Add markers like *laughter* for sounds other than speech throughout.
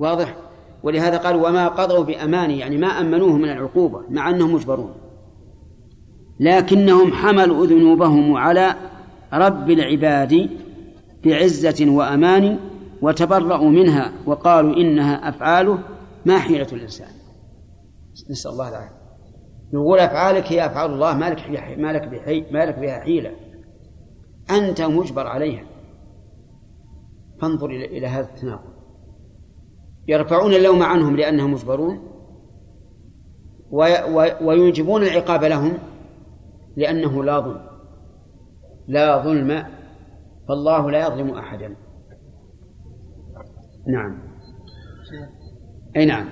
واضح؟ ولهذا قال وما قضوا بأماني يعني ما أمنوه من العقوبة مع أنهم مجبرون. لكنهم حملوا ذنوبهم على رب العباد بعزة وأمان وتبرأوا منها وقالوا إنها أفعاله ما حيلة الإنسان. نسأل الله العافية. يقول أفعالك هي أفعال الله ما لك ما لك ما لك بها حيلة. أنت مجبر عليها. فانظر إلى هذا التناقض. يرفعون اللوم عنهم لأنهم مجبرون ويوجبون العقاب لهم لأنه لا ظلم لا ظلم فالله لا يظلم أحدا. نعم. أي نعم.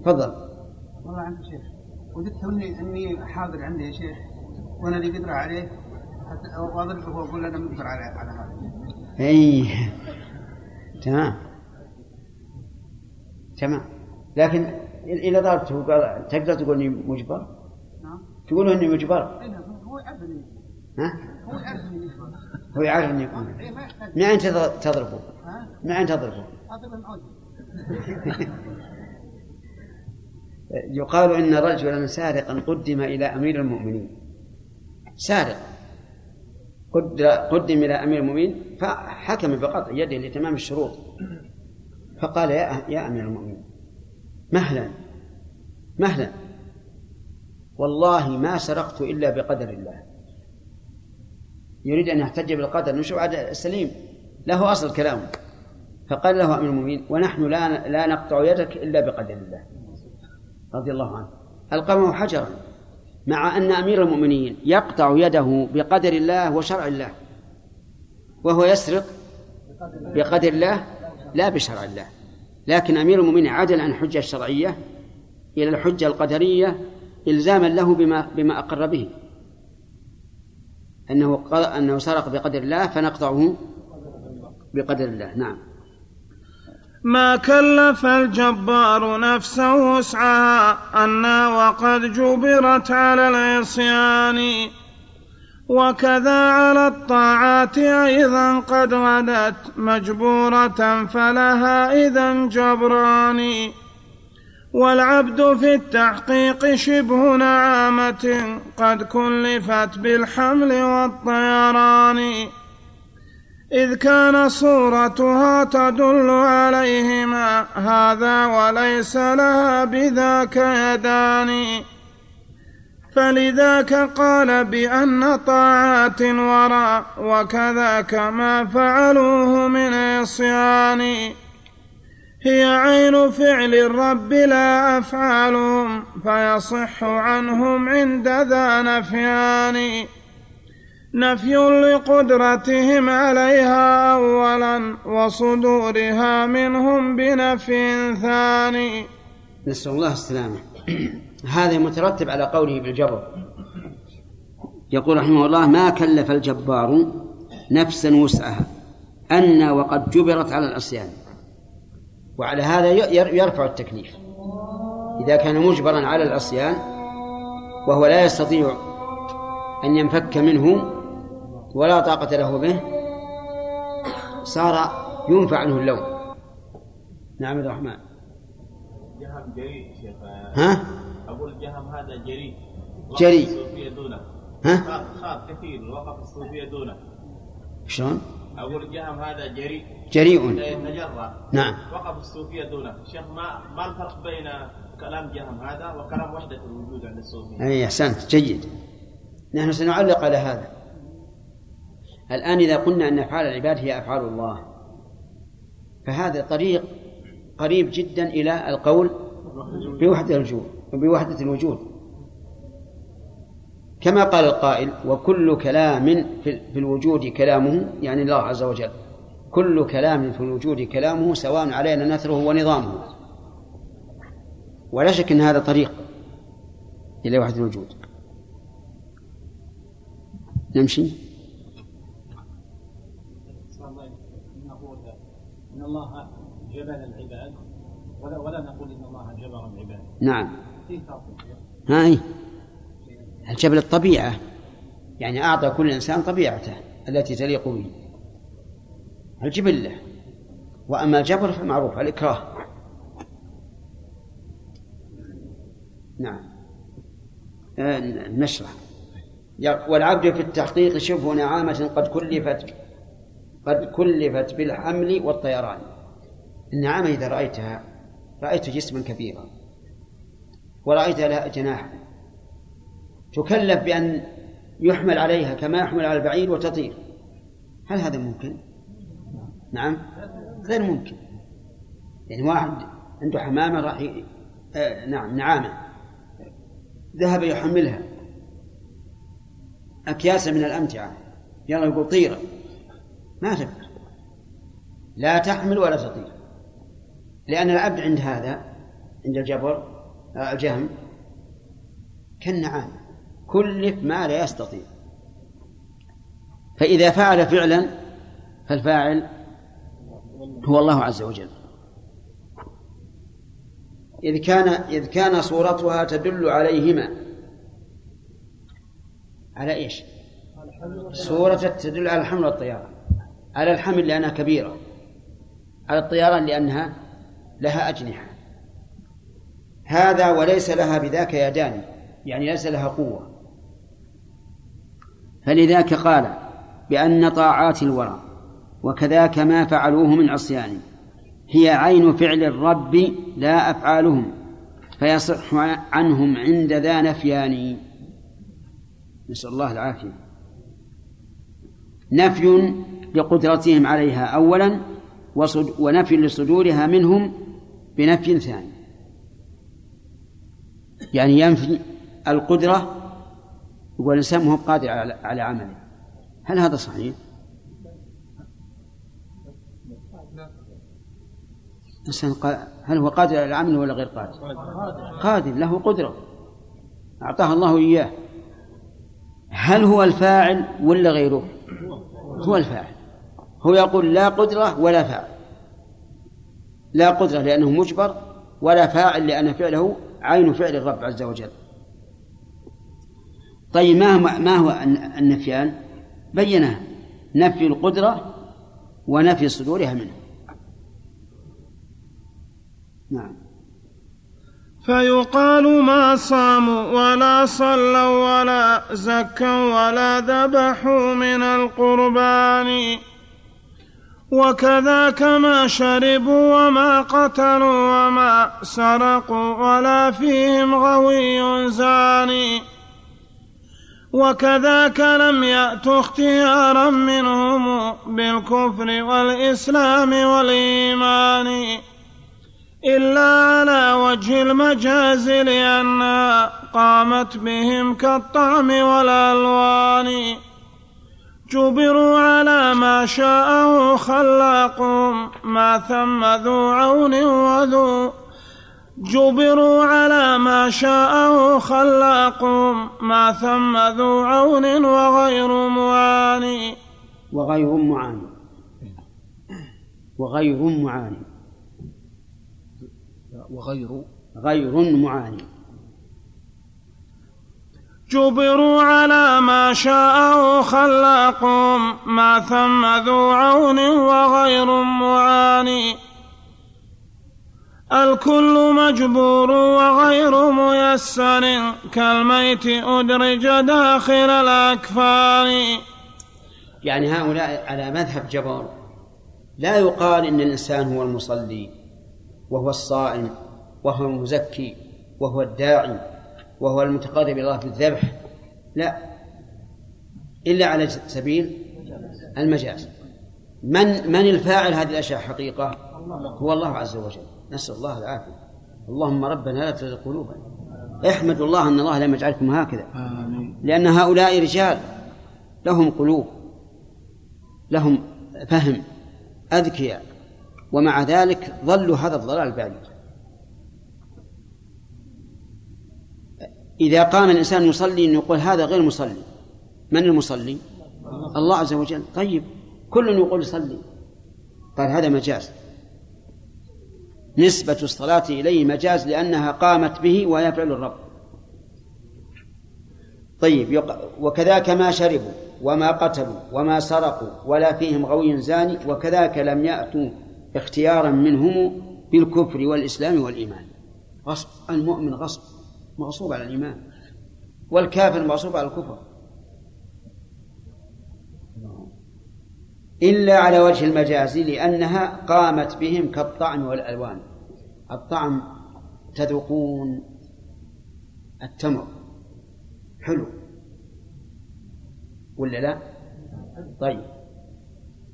تفضل. والله عندي شيخ وددت اني أني حاضر عندي يا شيخ وأنا لي قدره عليه حتى واضربه واقول أنا مقدر على على هذا. أي. تمام. تمام لكن إذا ضربته قال تقدر تقول إني مجبر؟ نعم تقول إني مجبر؟ نعم. هو يعرف ها؟ هو يعرف اني مجبر هو يعرف اني يكون من اين تضربه؟ من اين تضربه؟ يقال إن رجلا سارقا قدم إلى أمير المؤمنين سارق قدم إلى أمير المؤمنين فحكم بقطع يده لتمام الشروط فقال يا يا أمير المؤمنين مهلا مهلا. والله ما سرقت إلا بقدر الله. يريد أن يحتج بالقدر نشوف السليم. له أصل كلامه. فقال له أمير المؤمنين ونحن لا لا نقطع يدك إلا بقدر الله. رضي الله عنه. القمه حجرا. مع أن أمير المؤمنين يقطع يده بقدر الله وشرع الله وهو يسرق بقدر الله لا بشرع الله. لكن أمير المؤمنين عدل عن الحجة الشرعية إلى الحجة القدرية إلزاما له بما بما أقر به. أنه أنه سرق بقدر الله فنقطعه بقدر الله. نعم. ما كلف الجبار نفسه وسعها أنا وقد جبرت على العصيان. وكذا على الطاعات أيضا قد غدت مجبورة فلها إذا جبران. والعبد في التحقيق شبه نعامة قد كلفت بالحمل والطيران. إذ كان صورتها تدل عليهما هذا وليس لها بذاك يدان. فلذاك قال بأن طاعات وراء وكذاك ما فعلوه من عصيان. هي عين فعل الرب لا أفعالهم فيصح عنهم عند ذا نفيان. نفي لقدرتهم عليها أولا وصدورها منهم بنفي ثاني. نسأل الله السلامة. هذا مترتب على قوله بالجبر. يقول رحمه الله ما كلف الجبار نفسا وسعها أن وقد جبرت على العصيان. وعلى هذا يرفع التكليف. إذا كان مجبرا على العصيان وهو لا يستطيع أن ينفك منه ولا طاقة له به صار ينفع عنه اللوم. نعم الرحمن. ها؟ أقول الجهم هذا جريء جريء الصوفية دونه. ها؟ خاف كثير. وقف الصوفية دونه. شلون؟ أقول الجهم هذا جريء. جريء يتجرأ. نعم. وقف الصوفية دونه. شيخ ما ما الفرق بين كلام جهم هذا وكلام وحدة الوجود عند الصوفية؟ أي أحسنت. جيد. نحن سنعلق على هذا. الآن إذا قلنا أن أفعال العباد هي أفعال الله فهذا طريق قريب جدا إلى القول بوحدة الوجود بوحدة الوجود. كما قال القائل وكل كلام في الوجود كلامه يعني الله عز وجل. كل كلام في الوجود كلامه سواء علينا نثره ونظامه. ولا شك إن هذا طريق إلى وحدة الوجود. نمشي. إن الله جبل العباد. ولا ولا نقول إن الله جبر العباد. نعم. هاي الجبل الطبيعة؟ يعني أعطى كل إنسان طبيعته التي تليق به. الجبلة وأما الجبر فمعروف الإكراه. نعم. آه، نشرح والعبد في التحقيق شبه نعامة قد كلفت قد كلفت بالحمل والطيران. النعامة إذا رأيتها رأيت جسما كبيرا. ورأيت لها جناح. تكلف بأن يحمل عليها كما يحمل على البعير وتطير. هل هذا ممكن؟ نعم. غير ممكن. يعني واحد عنده حمامة راح ي... آه نعم نعامة. ذهب يحملها. أكياسا من الأمتعة. يلا يقول طيرة ما تقدر لا تحمل ولا تطير. لأن العبد عند هذا عند الجبر الجهم كالنعام. كلف ما لا يستطيع. فإذا فعل فعلا فالفاعل هو الله عز وجل. إذ كان إذ كان صورتها تدل عليهما. على إيش؟ صورة تدل على الحمل والطيران على الحمل لأنها كبيرة. على الطيران لأنها لها أجنحة. هذا وليس لها بذاك يدان يعني ليس لها قوة. فلذاك قال بأن طاعات الورى وكذاك ما فعلوه من عصيان هي عين فعل الرب لا أفعالهم فيصح عنهم عند ذا نفيان. نسأل الله العافية. نفي لقدرتهم عليها أولا ونفي لصدورها منهم بنفي ثاني. يعني ينفي القدرة يقول الإنسان هو قادر على عمله هل هذا صحيح؟ الإنسان هل هو قادر على العمل ولا غير قادر؟ قادر له قدرة أعطاها الله إياه هل هو الفاعل ولا غيره؟ هو الفاعل هو يقول لا قدرة ولا فاعل لا قدرة لأنه مجبر ولا فاعل لأن فعله عين فعل الرب عز وجل. طيب ما هو ما هو النفيان؟ بيناه نفي القدرة ونفي صدورها منه. نعم. فيقال ما صاموا ولا صلوا ولا زكوا ولا ذبحوا من القربان. وكذاك ما شربوا وما قتلوا وما سرقوا ولا فيهم غوي زاني. وكذاك لم يأت اختيارا منهم بالكفر والإسلام والإيمان إلا على وجه المجاز لأنها قامت بهم كالطعم والألوان. جبروا على ما شاءه خلاقهم ما ثم ذو عون وذو جبروا على ما شاءه خلاقهم ما ثم ذو عون وغير معاني. وغير معاني. وغير معاني. وغير غير معاني. جبروا على ما شاءه خلاقهم ما ثم ذو عون وغير معاني الكل مجبور وغير ميسر كالميت أدرج داخل الأكفان. يعني هؤلاء على مذهب جبار. لا يقال إن الإنسان هو المصلي وهو الصائم وهو المزكي وهو الداعي. وهو المتقرب إلى الله بالذبح لا إلا على سبيل المجاز. من من الفاعل هذه الأشياء حقيقة؟ هو الله عز وجل. نسأل الله العافية. اللهم ربنا لا تزغ قلوبنا. احمدوا الله أن الله لم يجعلكم هكذا. لأن هؤلاء رجال لهم قلوب لهم فهم أذكياء. ومع ذلك ظلوا هذا الضلال البعيد إذا قام الإنسان يصلي يقول هذا غير مصلي من المصلي؟ الله عز وجل. طيب كل يقول يصلي قال هذا مجاز. نسبة الصلاة إليه مجاز لأنها قامت به وهي فعل الرب. طيب وكذاك ما شربوا وما قتلوا وما سرقوا ولا فيهم غوي زاني وكذاك لم يأتوا اختيارا منهم بالكفر والإسلام والإيمان. غصب المؤمن غصب. مغصوب على الإيمان والكافر مغصوب على الكفر. إلا على وجه المجاز لأنها قامت بهم كالطعم والألوان. الطعم تذوقون التمر. حلو. ولا لا؟ طيب.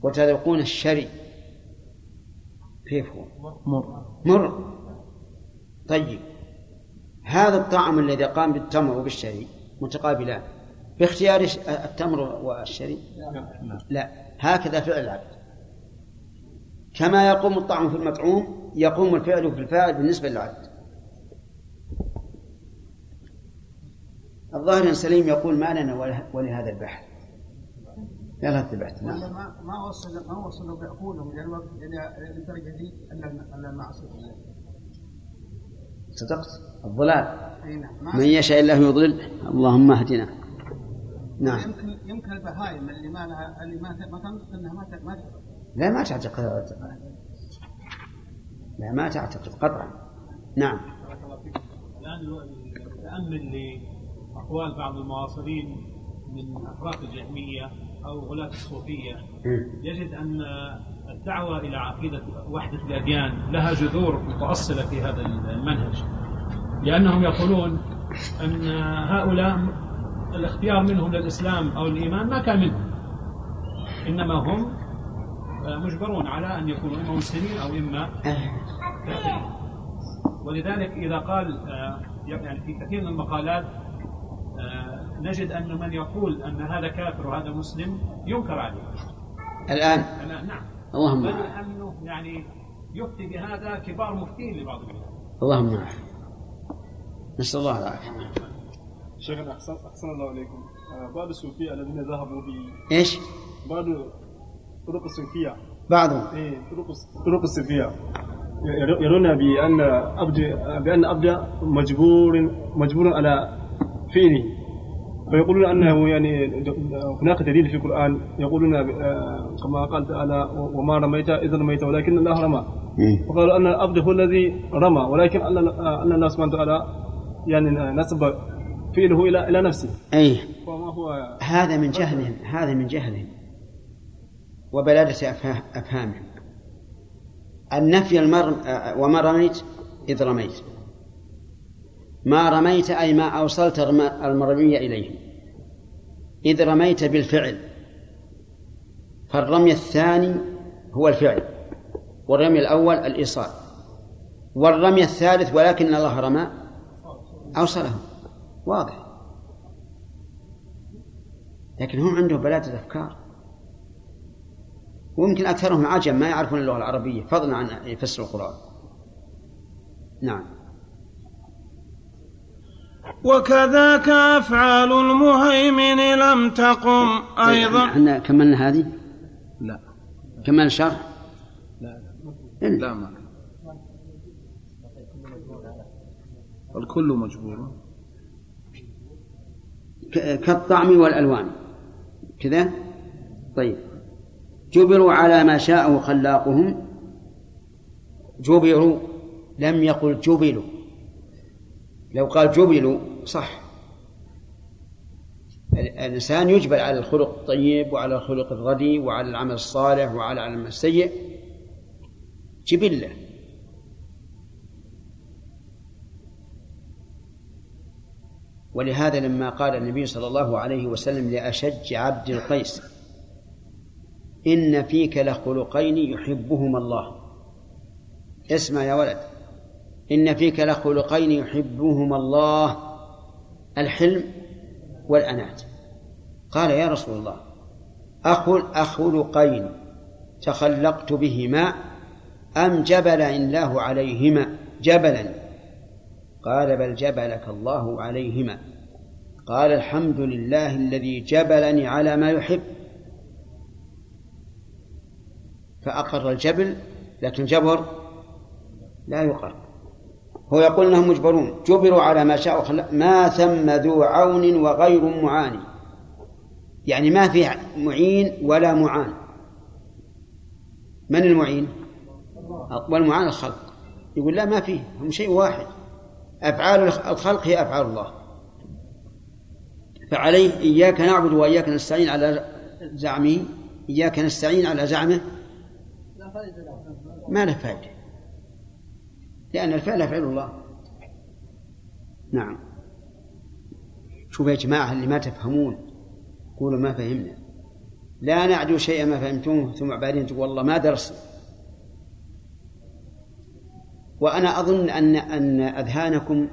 وتذوقون الشري. كيف هو؟ مر. مر. طيب. هذا الطعم الذي قام بالتمر وبالشري متقابلان. باختيار التمر والشري؟ لا. هكذا فعل العبد. كما يقوم الطعم في المطعوم يقوم الفعل في الفاعل بالنسبة للعبد. الظاهر أن سليم يقول ما لنا ولهذا يلا البحث. نعم. ما ما وصل ما وصلوا بعقولهم إلى الوقت إلى الدرجة دي الا الا المعصية. صدقت؟ الضلال. إي نعم من يشاء الله يضلل اللهم اهدنا. نعم. يمكن يمكن البهائم اللي ما لها اللي ما ما تنطق إنها ما ت- ما ت- لا ما تعتقد لا ما تعتقد قطعا. نعم. الآن نتأمل لأقوال بعض المعاصرين من أفراد الجهمية أو غلاة الصوفية يجد أن الدعوة إلى عقيدة وحدة الأديان لها جذور متأصلة في هذا المنهج. لأنهم يقولون أن هؤلاء الاختيار منهم للإسلام أو الإيمان ما كان منهم. إنما هم مجبرون على أن يكونوا إما مسلمين أو إما كافرين. ولذلك إذا قال يعني في كثير من المقالات نجد أن من يقول أن هذا كافر وهذا مسلم ينكر عليه. الآن. أنا نعم. اللهم بل اعف أنه يعني يفتي بهذا كبار مفتين لبعض البلاد اللهم اعف نسأل الله العافية. شيخنا أحسن, أحسن الله إليكم. آه، بعض الصوفية الذين ذهبوا في إيش؟ بعض طرق الصوفية. بعضهم. إيه طرق طرق الصوفية. ير- يرون بأن عبد بأن عبد مجبور مجبور على فعله. ويقولون أنه يعني هناك دليل في القرآن يقولون آه، كما قال تعالى وما رميت إذ رميت ولكن الله رمى. وقالوا أن العبد هو الذي رمى ولكن أن آه، أن الله سبحانه وتعالى يعني نسب فعله إلى إلى نفسه. أي وما هو هذا من جهلهم هذا من جهلهم وبلادة أفهامهم النفي المر وما رميت إذ رميت. ما رميت أي ما أوصلت المرمي إليه إذ رميت بالفعل. فالرمي الثاني هو الفعل والرمي الأول الإيصال. والرمي الثالث ولكن الله رمى أوصله واضح. لكن هم عندهم بلادة أفكار ويمكن أكثرهم عجم ما يعرفون اللغة العربية فضلا عن يفسروا القرآن. نعم. وكذاك أفعال المهيمن لم تقم أيضا. إحنا كملنا هذه؟ لا. كملنا الشرح؟ لا. إلا. لا ما. الكل مجبور. كالطعم والألوان. كذا؟ طيب. جبروا على ما شاءه خلاقهم. جبروا لم يقل جبلوا. لو قال جبلوا صح. ال- الإنسان يجبل على الخلق الطيب وعلى الخلق الردي وعلى العمل الصالح وعلى العمل السيء. جبلة. ولهذا لما قال النبي صلى الله عليه وسلم لأشج عبد القيس إن فيك لخلقين يحبهما الله. اسمع يا ولد. إن فيك لخلقين يحبهما الله الحلم والأنات قال يا رسول الله أخل أخلقين تخلقت بهما أم جبل الله عليهما؟ جبلا. قال بل جبلك الله عليهما. قال الحمد لله الذي جبلني على ما يحب. فأقر الجبل لكن جبر لا يقر. هو يقول إنهم مجبرون. جبروا على ما شاء وخلق ما ثم ذو عون وغير معاني. يعني ما في معين ولا معان. من المعين؟ والمعاني الخلق. يقول لا ما فيه. هم شيء واحد. أفعال الخلق هي أفعال الله. فعليه إياك نعبد وإياك نستعين على زعمه. إياك نستعين على زعمه. ما له فائدة لأن الفعل فعل الله. نعم. شوف يا جماعة اللي ما تفهمون قولوا ما فهمنا. لا نعدو شيئا ما فهمتموه ثم بعدين تقول والله ما درسنا وأنا أظن أن أن أذهانكم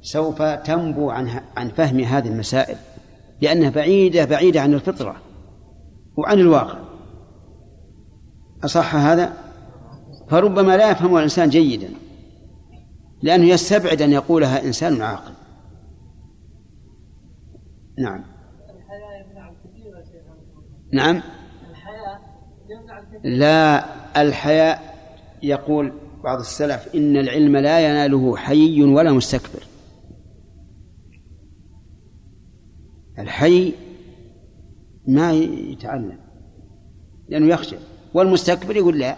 سوف تنبو عن عن فهم هذه المسائل لأنها بعيدة بعيدة عن الفطرة وعن الواقع. أصح هذا؟ فربما لا يفهمها الإنسان جيدا. لأنه يستبعد أن يقولها إنسان عاقل. نعم. نعم. لا الحياء يقول بعض السلف إن العلم لا يناله حي ولا مستكبر. الحي ما يتعلم لأنه يخشى. والمستكبر يقول لا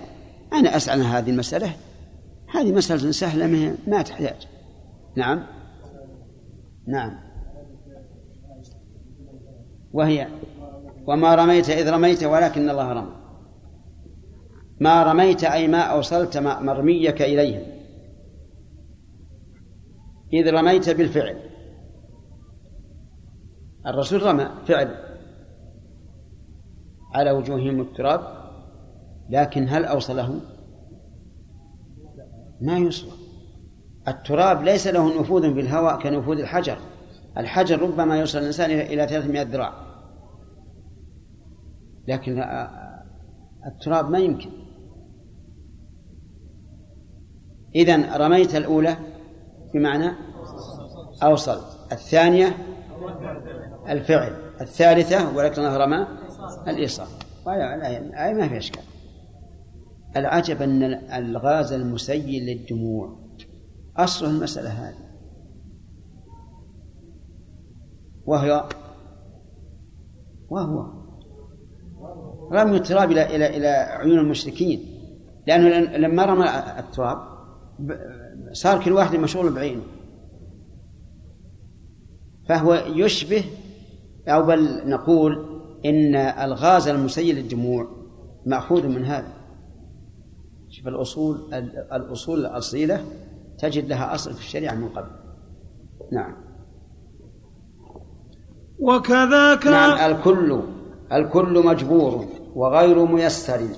أنا أسأل عن هذه المسألة هذه مسألة سهلة ما تحتاج. نعم؟ نعم. وهي وما رميت إذ رميت ولكن الله رمى. ما رميت أي ما أوصلت مرميك إليهم إذ رميت بالفعل. الرسول رمى فعل. على وجوههم التراب لكن هل أوصله؟ ما يوصل التراب ليس له نفوذ في الهواء كنفوذ الحجر. الحجر ربما يوصل الإنسان إلى 300 ذراع. لكن التراب ما يمكن. إذا رميت الأولى بمعنى أوصل. الثانية الفعل. الثالثة ولكن رمى الإيصال. أي ما في إشكال. العجب أن الغاز المسيل للدموع. أصل المسألة هذه. وهو وهو. رمي التراب إلى إلى إلى عيون المشركين. لأنه لما رمى التراب صار كل واحد مشغول بعينه. فهو يشبه أو بل نقول إن الغاز المسيل للدموع مأخوذ من هذا. شوف الأصول الأصول الأصيلة تجد لها أصل في الشريعة من قبل. نعم. وكذاك نعم الكل الكل مجبور وغير ميسر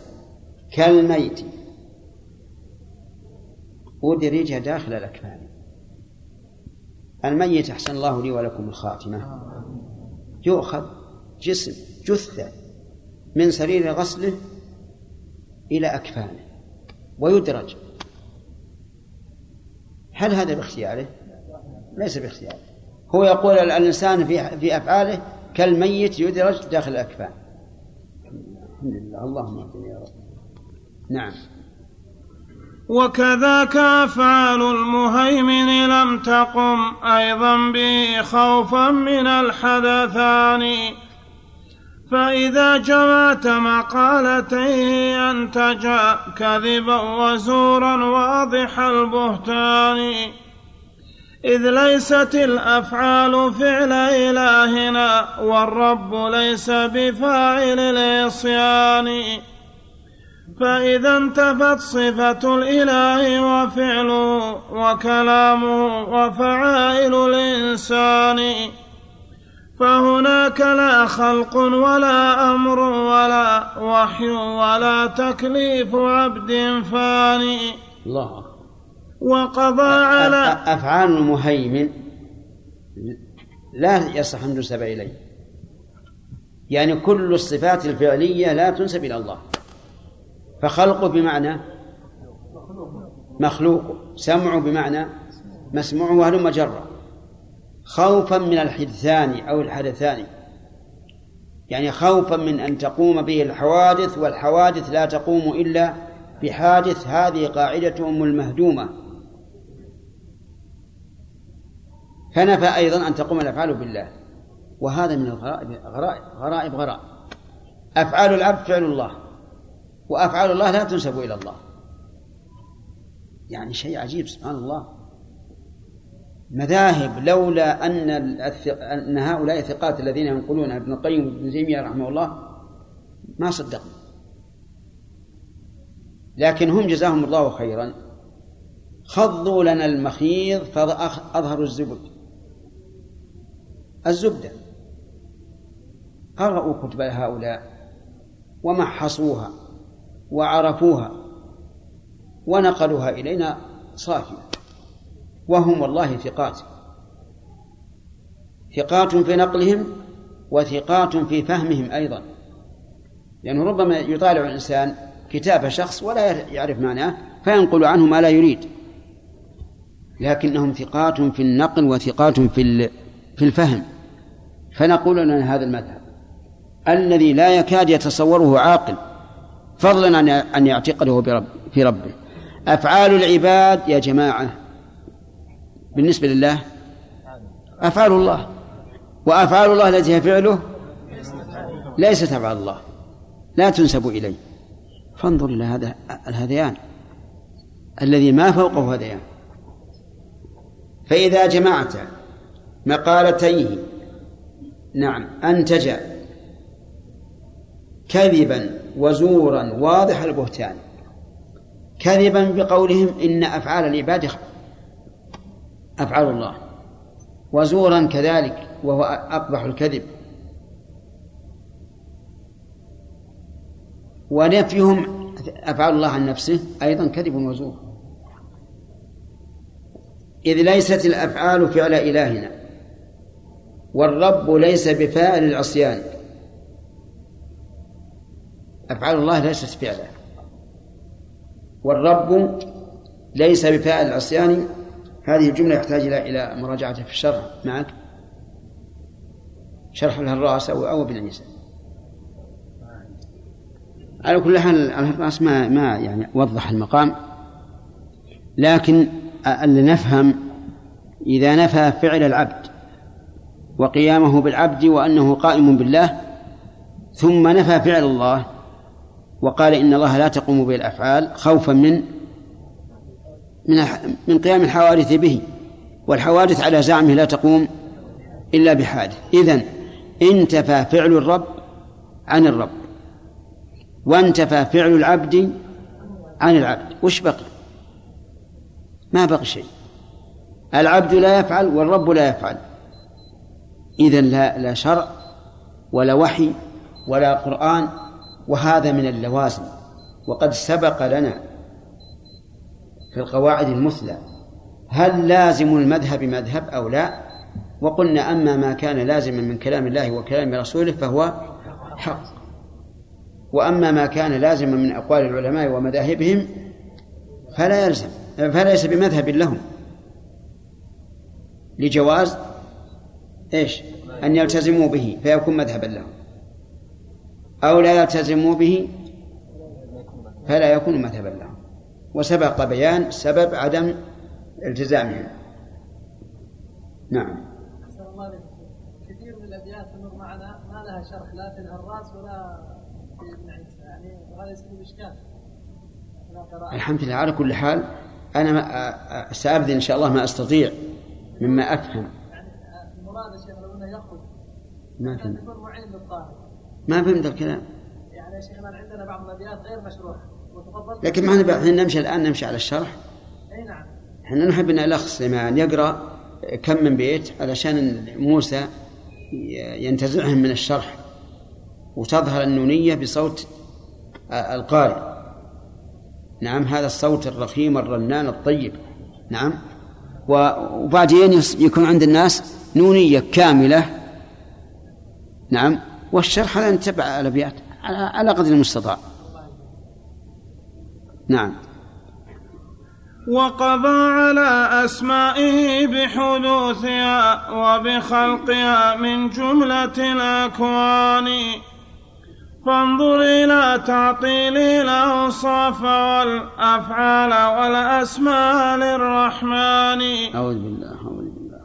كالميت. أدرج داخل الأكفان الميت أحسن الله لي ولكم الخاتمة. يؤخذ جسم جثة من سرير غسله إلى أكفانه. ويدرج. هل هذا باختياره؟ ليس باختياره. هو يقول الإنسان في في أفعاله كالميت يدرج داخل الأكفان. الحمد لله. اللهم اهدنا يا رب. نعم. وكذاك أفعال المهيمن لم تقم أيضا به خوفا من الحدثان. فإذا جمعت مقالتيه أنتجا كذبا وزورا واضح البهتان. إذ ليست الأفعال فعل إلهنا والرب ليس بفاعل العصيان فإذا انتفت صفة الإله وفعله وكلامه وفعائل الإنسان. فهناك لا خلق ولا أمر ولا وحي ولا تكليف عبد فاني الله أكبر. وقضى على أفعال المهيمن لا يصح أن تنسب إليه. يعني كل الصفات الفعلية لا تنسب إلى الله. فخلقه بمعنى مخلوق سمعه بمعنى مسموع وهلم جرا خوفا من الحدثان أو الحدثان. يعني خوفا من أن تقوم به الحوادث والحوادث لا تقوم إلا بحادث هذه قاعدتهم المهدومة. فنفى أيضا أن تقوم الأفعال بالله. وهذا من الغرائب غرائب غرائب غرائب. أفعال العبد فعل الله وأفعال الله لا تنسب إلى الله. يعني شيء عجيب سبحان الله. مذاهب لولا أن أن هؤلاء الثقات الذين ينقلون ابن القيم وابن تيمية رحمه الله ما صدقوا. لكن هم جزاهم الله خيرا. خضوا لنا المخيض فأظهروا الزبد. الزبدة. قرأوا كتب هؤلاء ومحصوها وعرفوها ونقلوها إلينا صافية. وهم والله ثقات. ثقات في نقلهم وثقات في فهمهم أيضا. لأنه ربما يطالع الإنسان كتاب شخص ولا يعرف معناه فينقل عنه ما لا يريد. لكنهم ثقات في النقل وثقات في في الفهم. فنقول لنا هذا المذهب. الذي لا يكاد يتصوره عاقل فضلا عن أن يعتقده في ربه. أفعال العباد يا جماعة بالنسبة لله؟ أفعال الله. وأفعال الله التي هي فعله ليست أفعال الله. لا تنسب إليه. فانظر إلى هذا الهذيان. الذي ما فوقه هذيان. فإذا جمعت مقالتيه نعم أنتج كذبا وزورا واضح البهتان. كذبا بقولهم إن أفعال العباد أفعال الله. وزورا كذلك وهو أقبح الكذب. ونفيهم أفعال الله عن نفسه أيضا كذب وزور. إذ ليست الأفعال فعل إلهنا والرب ليس بفاعل العصيان. أفعال الله ليست فعلا. والرب ليس بفاعل العصيان هذه الجملة يحتاج إلى إلى مراجعة في الشرح. معك؟ شرح الهراس أو أو ابن عيسى على كل حال الهراس ما ما يعني وضح المقام. لكن اللي نفهم إذا نفى فعل العبد وقيامه بالعبد وأنه قائم بالله ثم نفى فعل الله وقال إن الله لا تقوم به الأفعال خوفا من من من قيام الحوادث به والحوادث على زعمه لا تقوم إلا بحادث. إذن انتفى فعل الرب عن الرب وانتفى فعل العبد عن العبد. وش بقي؟ ما بقي شيء. العبد لا يفعل والرب لا يفعل. إذا لا لا شرع ولا وحي ولا قرآن وهذا من اللوازم. وقد سبق لنا في القواعد المثلى. هل لازم المذهب مذهب أو لا؟ وقلنا أما ما كان لازما من كلام الله وكلام رسوله فهو حق. وأما ما كان لازما من أقوال العلماء ومذاهبهم فلا يلزم فليس بمذهب لهم. لجواز إيش؟ أن يلتزموا به فيكون مذهبا لهم. أو لا يلتزموا به فلا يكون مذهبا لهم. وسبق بيان سبب عدم التزامهم. نعم. الله. كثير من الابيات تمر معنا. ما لها شرح لا في الهراس ولا في ابن عيسى يعني وهذا يسبب إشكال. الحمد لله. على كل حال ما أ- سأبذل إن شاء الله ما أستطيع مما أفهم. يعني المراد شيخ لو إنه يخرج ما فهمت. ما فهمت الكلام. يعني يا شيخ الآن عندنا بعض الابيات غير مشروعه لكن ما إحنا نمشي الآن نمشي على الشرح. أي نعم. إحنا نحب إن الأخ سليمان يقرأ كم من بيت علشان موسى ينتزعهم من الشرح وتظهر النونية بصوت القارئ. نعم هذا الصوت الرخيم الرنان الطيب. نعم. وبعدين يكون عند الناس نونية كاملة. نعم. والشرح هذا نتبع الأبيات على على قدر المستطاع. نعم. وقضى على أسمائه بحدوثها وبخلقها من جملة الأكوان. فانظر إلى تعطيل الأوصاف والأفعال والأسماء للرحمن. أعوذ بالله أعوذ بالله.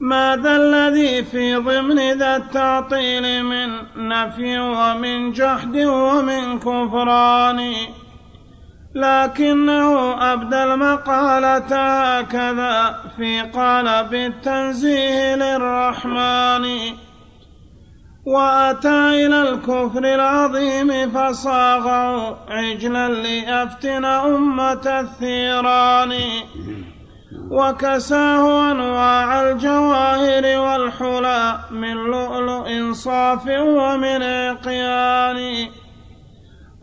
ماذا الذي في ضمن ذا التعطيل من نفي ومن جحد ومن كفران؟ لكنه أبدى المقالة هكذا في قالب التنزيه للرحمن. وأتى إلى الكفر العظيم فصاغه عجلا ليفتن أمة الثيران. وكساه أنواع الجواهر والحلى من لؤلؤ صاف ومن عقيان.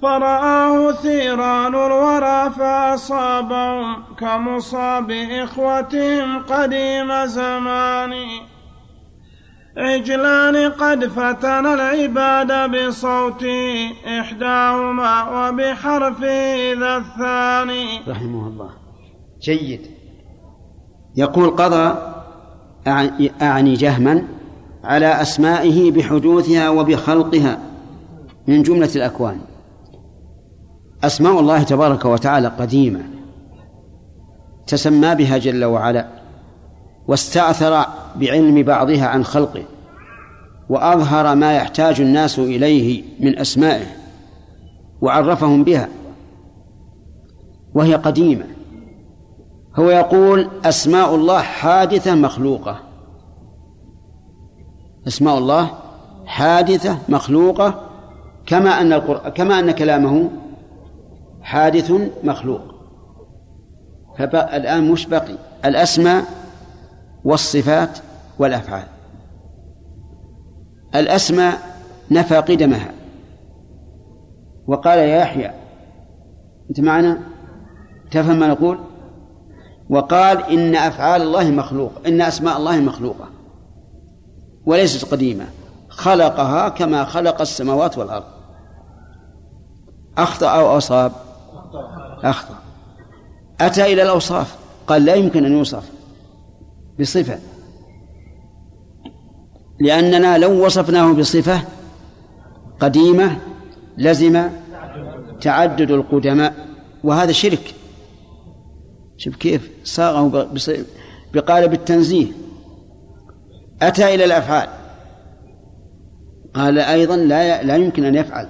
فرآه ثيران الورى فأصابهم كمصاب إخوتهم قديم زمان. عجلان قد فتن العباد بصوته إحداهما وبحرفه ذا الثاني. رحمه الله. جيد. يقول قضى أعني جهما على أسمائه بحدوثها وبخلقها من جملة الأكوان. أسماء الله تبارك وتعالى قديمة تسمى بها جل وعلا واستأثر بعلم بعضها عن خلقه وأظهر ما يحتاج الناس إليه من أسمائه وعرفهم بها وهي قديمة. هو يقول أسماء الله حادثة مخلوقة. أسماء الله حادثة مخلوقة كما أن القرآن كما أن كلامه حادث مخلوق. فالآن مش بقي. الأسماء والصفات والأفعال. الأسماء نفى قدمها. وقال يا يحيى أنت معنا؟ تفهم ما نقول؟ وقال إن أفعال الله مخلوق إن أسماء الله مخلوقة. وليست قديمة. خلقها كما خلق السماوات والأرض. أخطأ أو أصاب أخطأ. أتى إلى الأوصاف. قال لا يمكن أن يوصف. بصفة. لأننا لو وصفناه بصفة قديمة لزم تعدد القدماء. وهذا شرك. شوف كيف صاغه بقالب التنزيه. أتى إلى الأفعال. قال أيضا لا لا يمكن أن يفعل.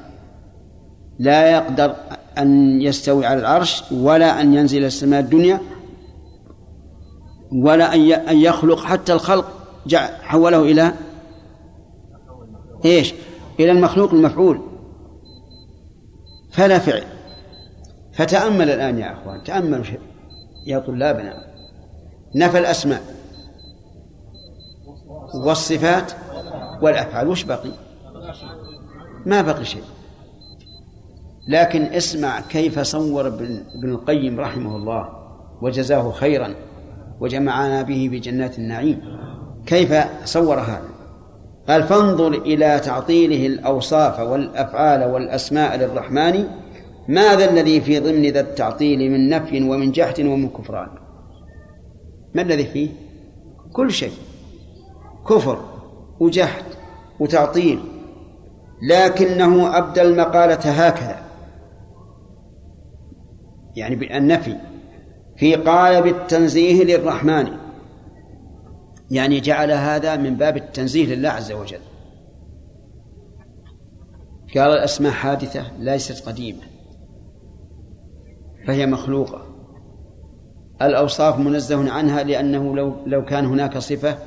لا يقدر أن يستوي على العرش ولا أن ينزل السماء الدنيا ولا أن يخلق حتى الخلق حوله إلى إيش؟ إلى المخلوق المفعول. فلا فعل. فتأمل الآن يا أخوان تأملوا يا طلابنا نفى الأسماء والصفات والأفعال. وش بقي؟ ما بقي شيء. لكن اسمع كيف صور ابن القيم رحمه الله وجزاه خيرا وجمعنا به بجنات النعيم. كيف صور هذا؟ قال فانظر إلى تعطيله الأوصاف والأفعال والأسماء للرحمن. ماذا الذي في ضمن ذا التعطيل من نفي ومن جحد ومن كفران؟ ما الذي فيه؟ كل شيء. كفر وجحد وتعطيل لكنه أبدى المقالة هكذا. يعني بالنفي في قالب التنزيه للرحمن. يعني جعل هذا من باب التنزيه لله عز وجل. قال الأسماء حادثة ليست قديمة فهي مخلوقة. الأوصاف منزه عنها لأنه لو لو كان هناك صفة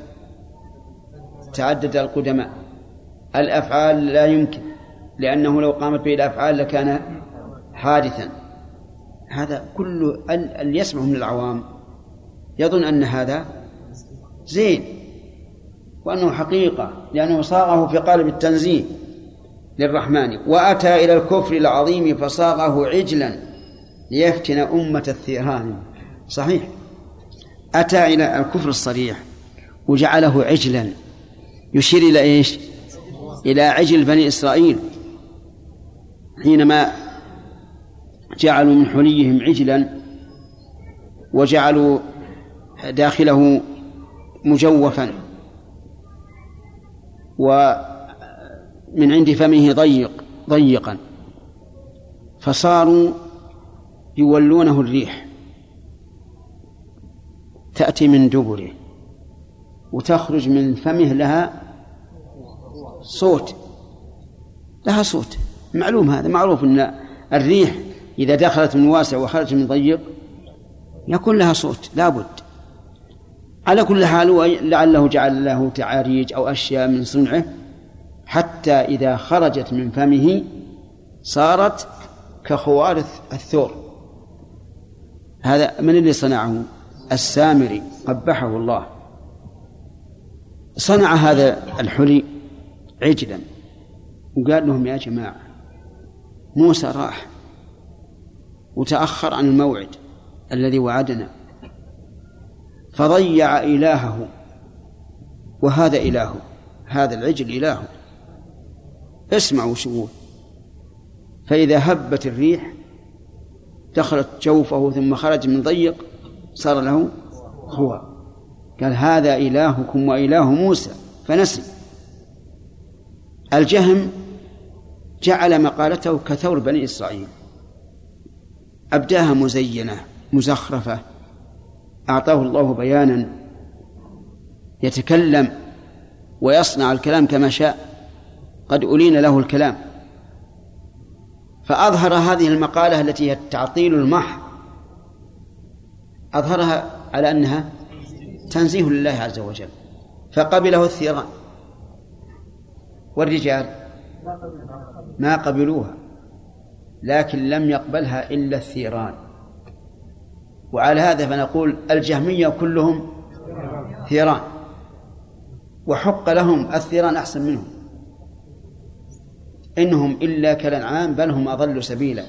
تعدد القدماء. الأفعال لا يمكن لأنه لو قامت به الأفعال لكان حادثا. هذا كله اللي يسمع من العوام. يظن أن هذا زين وأنه حقيقة لأنه صاغه في قالب التنزيه للرحمن. وأتى إلى الكفر العظيم فصاغه عجلا ليفتن أمة الثيران. صحيح. أتى إلى الكفر الصريح وجعله عجلا. يشير إلى إيش؟ إلى عجل بني إسرائيل. حينما جعلوا من حليهم عجلا وجعلوا داخله مجوفا ومن عند فمه ضيق ضيقا. فصاروا يولونه الريح. تأتي من دبره وتخرج من فمه لها صوت لها صوت. معلوم هذا معروف أن الريح إذا دخلت من واسع وخرجت من ضيق يكون لها صوت لابد على كل حال لعله جعل له تعاريج أو أشياء من صنعه حتى إذا خرجت من فمه صارت كخوار الثور. هذا من اللي صنعه؟ السامري قبحه الله. صنع هذا الحلي عجلا وقال لهم يا جماعة موسى راح. وتأخر عن الموعد الذي وعدنا. فضيع إلهه وهذا إلهه هذا العجل إلهه. اسمعوا شو فإذا هبت الريح دخلت جوفه ثم خرج من ضيق صار له هو قال هذا إلهكم وإله موسى. فنسي. الجهم جعل مقالته كثور بني إسرائيل. أبداها مزينة مزخرفة. أعطاه الله بيانا يتكلم ويصنع الكلام كما شاء. قد ألين له الكلام. فأظهر هذه المقالة التي هي التعطيل المحض أظهرها على أنها تنزيه لله عز وجل. فقبله الثيران. والرجال. ما قبلوها. لكن لم يقبلها إلا الثيران. وعلى هذا فنقول الجهمية كلهم ثيران وحق لهم الثيران أحسن منهم. إنهم إلا كالأنعام بل هم أضل سبيلا.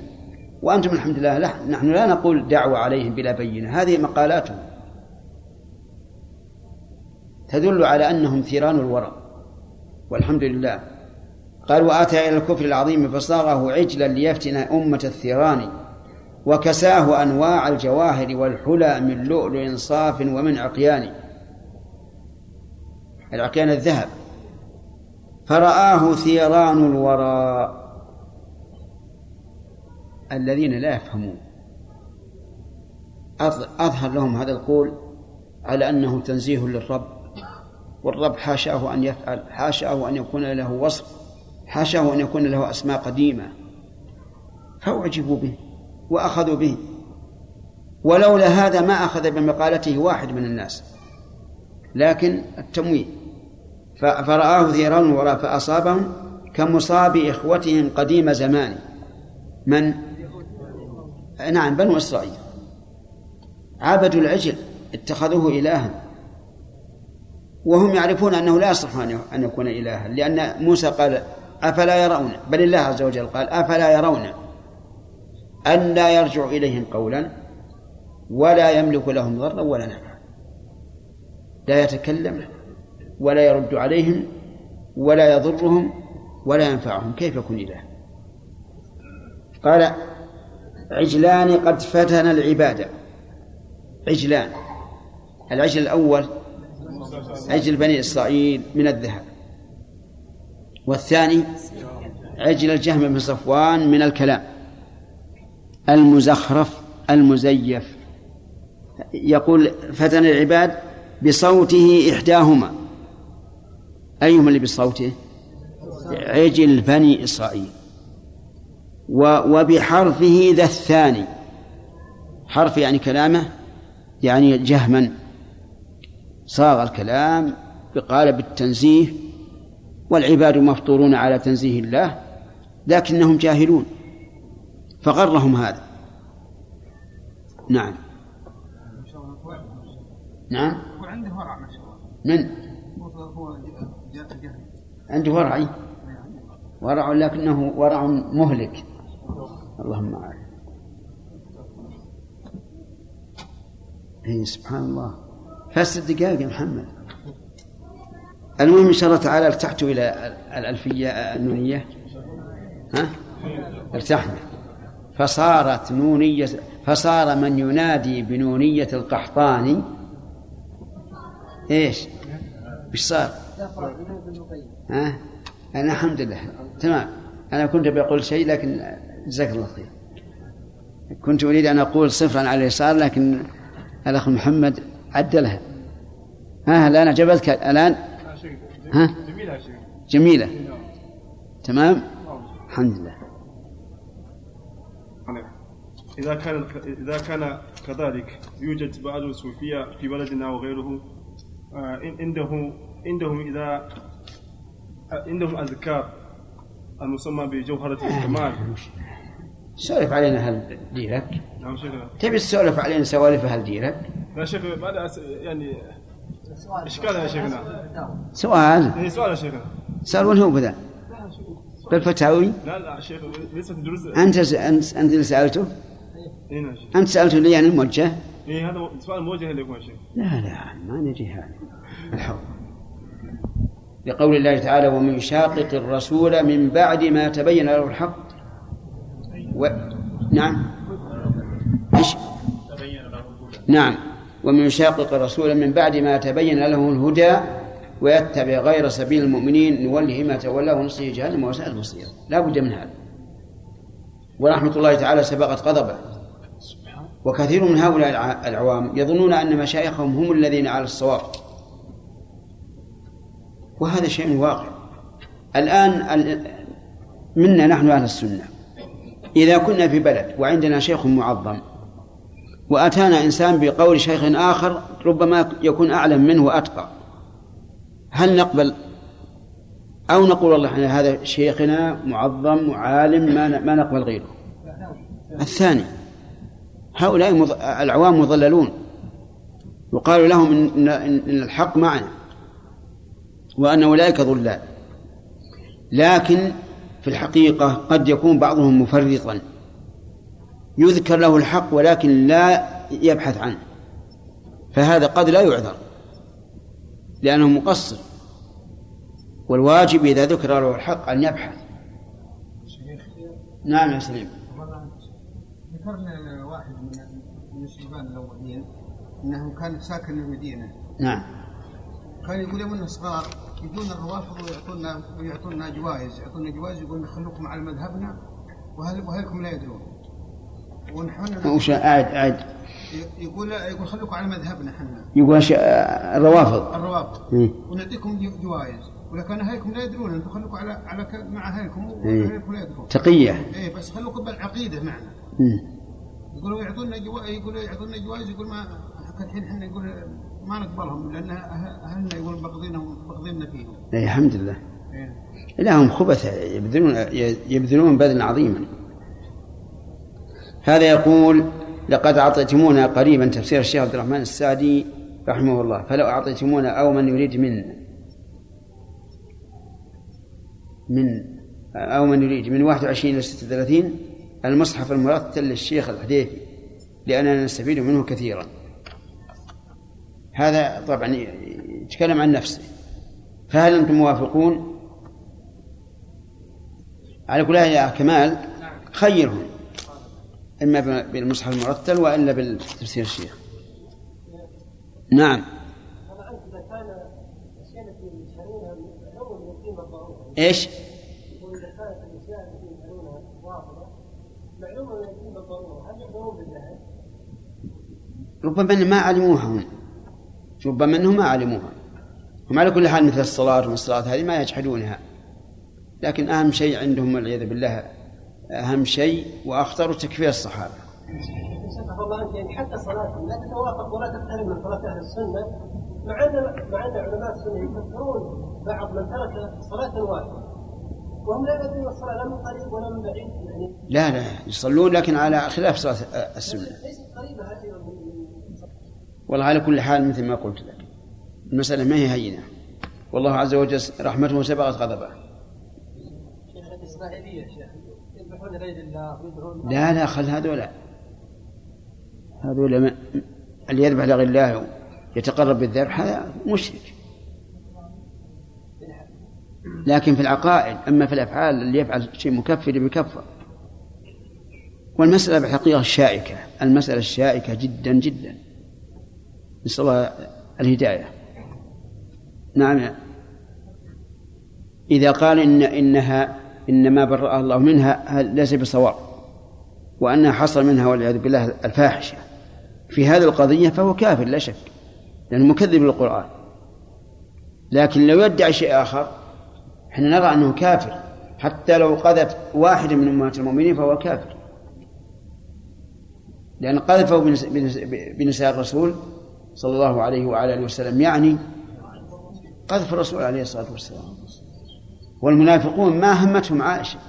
وأنتم الحمد لله لا نحن لا نقول دعوة عليهم بلا بينة هذه مقالاتهم. تدل على أنهم ثيران الورى. والحمد لله قال وآتى إلى الكفر العظيم فصاغه عجلا ليفتن أمة الثيران وكساه أنواع الجواهر والحلى من لؤلؤ صاف ومن عقيان. العقيان الذهب. فرآه ثيران الورى الذين لا يفهمون. أظهر لهم هذا القول على أنه تنزيه للرب والرب حاشاه أن يفعل حاشاه أن يكون له وصف. حاشاه أن يكون له أسماء قديمة. فأعجبوا به وأخذوا به. ولولا هذا ما أخذ بمقالته واحد من الناس. لكن التمويه فرآه ثيران وراء فأصابهم كمصاب إخوتهم قديم زمان. من؟ نعم بنو إسرائيل. عبدوا العجل اتخذوه إلها. وهم يعرفون أنه لا يصح أن يكون إلها لأن موسى قال أفلا يرون بل الله عز وجل قال أفلا يرون أن لا يرجع إليهم قولا ولا يملك لهم ضرا ولا نفعا. لا يتكلم ولا يرد عليهم ولا يضرهم ولا ينفعهم. كيف يكون إله؟ قال عجلان قد فتن العبادة عجلان العجل الأول عجل بني إسرائيل من الذهب. والثاني عجل الجهم بن صفوان من الكلام. المزخرف المزيف. يقول فتن العباد بصوته إحداهما. أيهما اللي بصوته؟ عجل بني إسرائيل. وبحرفه ذا الثاني. حرف يعني كلامه يعني جهما. صاغ الكلام بقالب التنزيه والعباد مفطورون على تنزيه الله لكنهم جاهلون فغرهم هذا. نعم. نعم. وعنده ورع ما شاء الله. من؟ هو جهل عنده ورع. ورع لكنه ورع مهلك. اللهم أعلم اي سبحان الله. فاست دقائق يا محمد. المهم إن شاء الله تعالى ارتحت إلى الألفية النونية. ها؟ ارتحنا. فصارت نونية فصار من ينادي بنونية القحطاني. إيش؟ إيش صار؟ ها؟ أنا الحمد لله. تمام. أنا كنت بقول شيء لكن جزاك الله خير. كنت أريد أن أقول صفرا على اليسار لكن الأخ محمد عدلها. ها الآن أعجبتك الآن ها؟ جميلة تمام؟ الحمد لله. إذا كان إذا كان كذلك يوجد بعض الصوفية في بلدنا وغيره آه، عنده عندهم إذا عندهم أذكار المسمى بجوهرة الكمال سولف علينا هل ديرك؟ نعم شيخنا تبي تسولف علينا سوالف هل ديرك؟ لا شيخ بعد يعني إشكال يا شيخنا؟ سؤال. إيه، سؤال يا شيخنا. سأل وين هو بدا بالفتاوي؟ لا لا شيخ ليس دروس. أنت أنت أنت اللي سألته؟ إيه نعم. شيخ. أنت سألته لي أنا الموجه. إيه هذا سؤال موجه لكم يا شيخ. لا لا ما نجي هذا. الحول لقول الله تعالى ومن يشاقق الرسول من بعد ما تبين له الحق. و... نعم. إيش؟ نعم. ومن يشاقق الرسول من بعد ما تبين له الهدى ويتبع غير سبيل المؤمنين نوله ما تولى ونصيه جهنم وساءت مصير لا بد من هذا. ورحمة الله تعالى سبقت غضبه وكثير من هؤلاء الع- العوام يظنون أن مشايخهم هم الذين على الصواب. وهذا شيء واقع. الآن ال- منا نحن أهل السنة. إذا كنا في بلد وعندنا شيخ معظم وأتانا إنسان بقول شيخ آخر ربما يكون أعلم منه وأتقى. هل نقبل أو نقول والله إحنا هذا شيخنا معظم وعالم ما ما نقبل غيره؟ الثاني هؤلاء. العوام مضللون. يقال لهم إن إن الحق معنا وأن أولئك ضلال. لكن في الحقيقة قد يكون بعضهم مفرطا. يذكر له الحق ولكن لا يبحث عنه. فهذا قد لا يعذر لأنه مقصر. والواجب إذا ذكر له الحق أن يبحث. نعم يا سليم. ذكرنا واحد من الشيبان الأولين إنه كان ساكن المدينة. نعم. كان يقول يوم صغار يجون الروافض ويعطونا ويعطونا جوائز. يعطونا جوائز يقولون خلوكم على مذهبنا وهل وهلكم لا يدرون. ونحن وش أعد أعد يقول يقول خلوكم على مذهبنا إحنا. يقول ش- الروافض. الروافض. ونعطيكم جو- جوائز. ولكن هيكم لا يدرون أنتم خلوكم على على ك- مع هيكم إيه. وهيكم لا يدرون. تقية. إيه بس خلوكم بالعقيدة معنا. مم. يقولوا يعطونا جوائز يقولوا يعطونا جوائز يقول ما الحين إحنا يقول ما نقبلهم لأن أه- أهلنا يقول بغضينهم بغضينا فيهم. إيه، الحمد لله. إيه. لهم خبث يبذلون يبذلون بذلا عظيما. هذا يقول لقد أعطيتمونا قريبا تفسير الشيخ عبد الرحمن السعدي رحمه الله فلو أعطيتمونا أو من يريد منا من أو من يريد من 21 إلى 36 المصحف المرتل للشيخ الحديثي لأننا نستفيد منه كثيرا. هذا طبعا يتكلم عن نفسه. فهل أنتم موافقون؟ على كل يا كمال خيرهم. إما بالمصحف المرتل وإلا بالتفسير الشيخ. نعم. بالذهب؟ ربما ما علموها هم. ربما أنهم ما علموها. هم على كل حال مثل الصلاة ومن الصلاة هذه ما يجحدونها. لكن أهم شيء عندهم والعياذ بالله أهم شيء وأخطر تكفير الصحابة. الله يعني حتى صلاتهم لا تتوافق ولا تقترب من صلاة أهل السنة مع ان مع أن علماء السنة يفكرون بعض من ترك صلاة واحدة وهم لا يدرون الصلاة لا من قريب ولا من بعيد يعني لا لا يصلون لكن على خلاف صلاة السنة. ليست قريبة هذه والله على كل حال مثل ما قلت لك. المسألة ما هي هينة. والله عز وجل رحمته سبقت غضبه. شيخ لا لا خل هذولا هذولا اللي يذبح لغير الله يتقرب بالذبح هذا مشرك. لكن في العقائد أما في الأفعال اللي يفعل شيء مكفر بكفر والمسألة بالحقيقة شائكة المسألة الشائكة جدا جدا. نسأل الله الهداية. نعم. إذا قال إن إنها إنما برأ الله منها ليس بصواب وأنها حصل منها والعياذ بالله الفاحشة. في هذه القضية فهو كافر لا شك لأنه مكذب للقرآن. لكن لو يدعي شيء آخر إحنا نرى أنه كافر. حتى لو قذف واحد من أمهات المؤمنين فهو كافر. لأن قذفه بنس- بنس- بنساء الرسول صلى الله عليه وعلى آله وسلم يعني قذف الرسول عليه الصلاة والسلام. والمنافقون ما همتهم عائشة.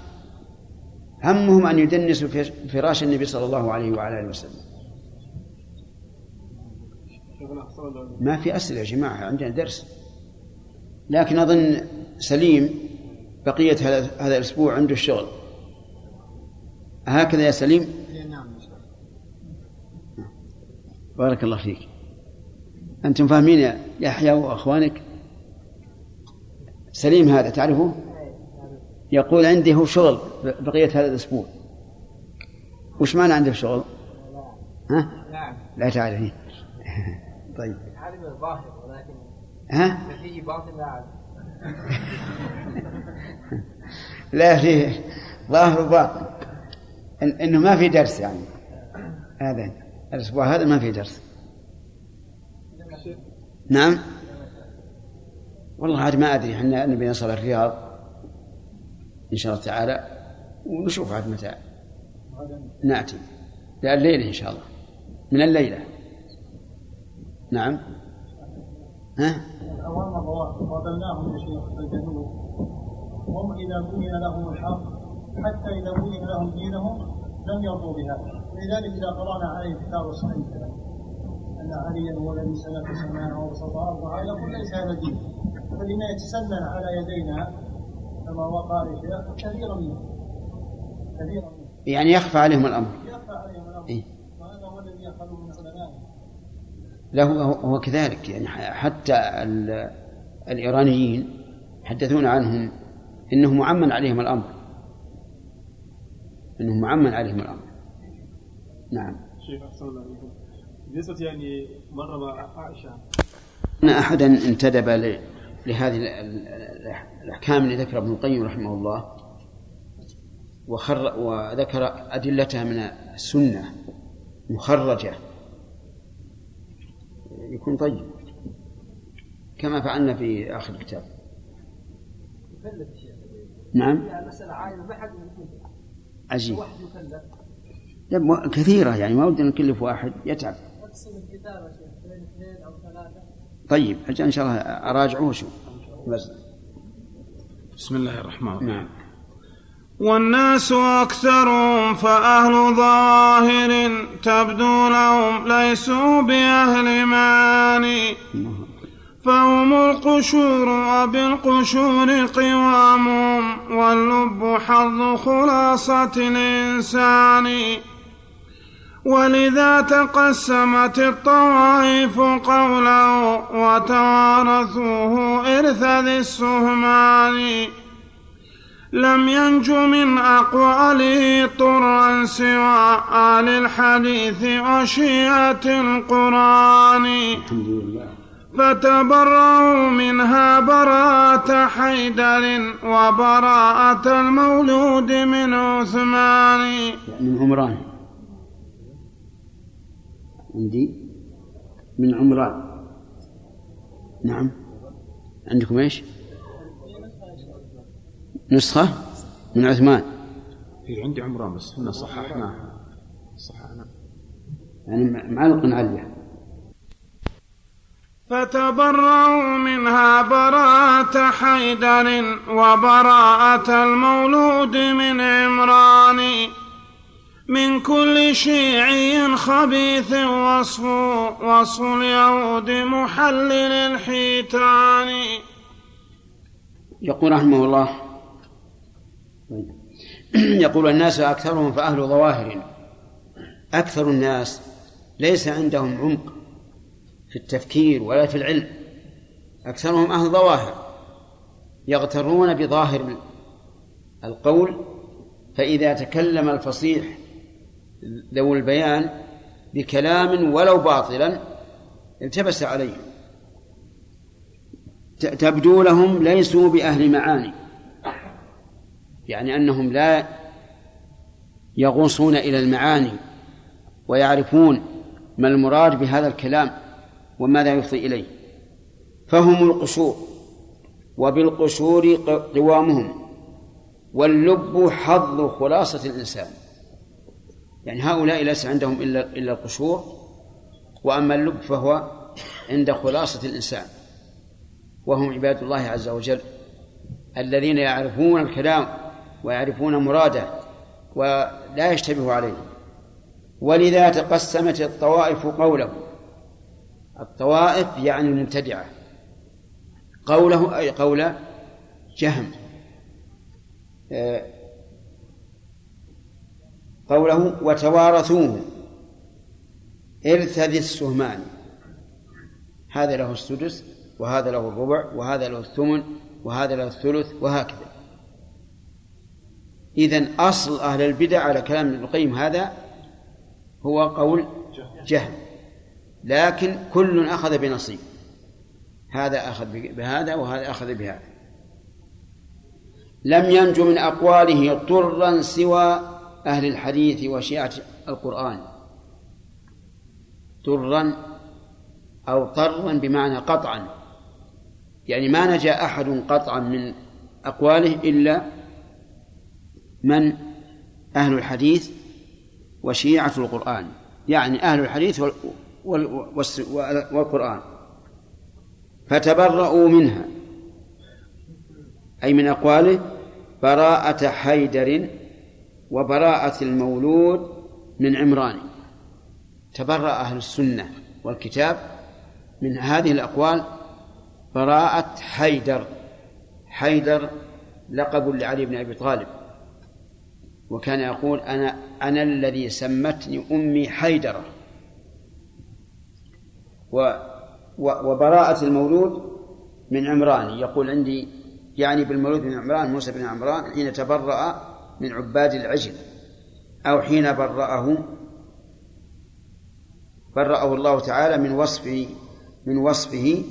همهم أن يدنسوا فراش النبي صلى الله عليه وعلى آله وسلم. ما في أسئلة يا جماعة عندنا درس. لكن أظن سليم بقية هذا الأسبوع عنده الشغل هكذا يا سليم؟ بارك الله فيك. أنتم فاهمين يا يحيى وأخوانك؟ سليم هذا تعرفه؟ يقول عندي هو شغل بقية هذا الأسبوع. وش معنى عنده شغل؟ ها؟ نعم لا تعرفين. *laughs* طيب. ها؟ *laughs* في لا لا فيه ظاهر وباطن. إن إنه ما في درس يعني. هذا الأسبوع هذا ما في درس. نعم؟ والله عاد ما أدري إحنا نبي نصل الرياض إن شاء الله تعالى ونشوف عاد متى نأتي. لا الليلة إن شاء الله من الليلة. نعم. ها؟ الروافض قابلناهم يا شيخ الجنوب هم إذا بين لهم الحق حتى إذا بين لهم دينهم لم يرضوا بهذا لذلك إذا قرأنا عليه الكتاب الصحيح أن عليا هو الذي سلك سماءه وبسط ارضها يقول ليس هذا دين فلما يتسنن على يدينا كما وقع كثيرا منه. كثيرا منه. يعني يخفى عليهم الأمر. يخفى عليهم الأمر. إيه. وهذا هو الذي يفعله من علمائهم لا هو هو كذلك. يعني حتى ال- الإيرانيين يحدثون عنهم إنه معمن عليهم الأمر. إنه معمن عليهم الأمر. نعم. شيخ أحسن الله إليكم. بالنسبة يعني مرة مع عائشة. أن أحدا انتدب ل- لهذه ال- ال- الأحكام اللي ذكرها ابن القيم رحمه الله وخر وذكر أدلتها من السنة مخرجة. يكون طيب. كما فعلنا في آخر الكتاب. نعم. عجيب. لا، كثيرة يعني ما ودنا نكلف واحد يتعب اقسم الكتابة شيخ بين اثنين أو ثلاثة طيب أجل إن شاء الله أراجعه وأشوف بس. بسم الله الرحمن الرحيم. نعم. والناس أكثرهم فأهل ظاهر تبدو لهم ليسوا بأهل ماني فهم القشور وبالقشور قوامهم واللب حظ خلاصة الإنسان. ولذا تقسمت الطوائف قوله وتوارثوه إرث ذي السهمان. لم ينج من أقواله طرا سوى آل الحديث وشيعة القرآن. فتبرأوا منها براءة حيدر وبراءة المولود من عثمان. من عمران عندي من عمران. نعم. عندكم إيش؟ نسخة من عثمان. هي عندي عمران بس إحنا صححناها صححنا يعني معلق عليه. فتبرأوا منها براءة حيدر وبراءة المولود من عمران. من كل شيعي خبيث وصف وصف اليهود محلل الحيتان. يقول رحمه الله يقول الناس أكثرهم فأهل ظواهر. أكثر الناس ليس عندهم عمق في التفكير ولا في العلم. أكثرهم أهل ظواهر يغترون بظاهر القول فإذا تكلم الفصيح ذو البيان بكلام ولو باطلا التبس عليه تبدو لهم ليسوا بأهل معاني. يعني أنهم لا يغوصون إلى المعاني ويعرفون ما المراد بهذا الكلام وماذا يفضي إليه. فهم القشور وبالقشور قوامهم واللب حظ خلاصة الإنسان. يعني هؤلاء ليس عندهم إلا إلا القشور وأما اللب فهو عند خلاصة الإنسان وهم عباد الله عز وجل الذين يعرفون الكلام ويعرفون مراده ولا يشتبه عليه. ولذا تقسمت الطوائف قوله. الطوائف يعني المبتدعة. قوله أي قول جهم. آه، قوله وتوارثوه. إرث ذي السهمان. هذا له السدس وهذا له الربع وهذا له الثمن وهذا له الثلث وهكذا. إذن أصل أهل البدع على كلام ابن القيم هذا هو قول جهل. لكن كل أخذ بنصيب. هذا أخذ بهذا وهذا أخذ بهذا. لم ينج من أقواله طرا سوى أهل الحديث وشيعة القرآن. طرا أو طرا بمعنى قطعا. يعني ما نجا أحد قطعا من أقواله إلا من أهل الحديث وشيعة القرآن. يعني أهل الحديث والقرآن. فتبرؤوا منها. أي من أقواله براءة حيدر وبراءة المولود من عمران. تبرأ أهل السنة والكتاب من هذه الأقوال براءة حيدر حيدر لقب لعلي بن أبي طالب. وكان يقول أنا أنا الذي سمتني أمي حيدرة و وبراءة المولود من عمران. يقول عندي يعني بالمولود من عمران موسى بن عمران حين تبرأ من عباد العجل أو حين برأه برأه الله تعالى من وصفه من وصفه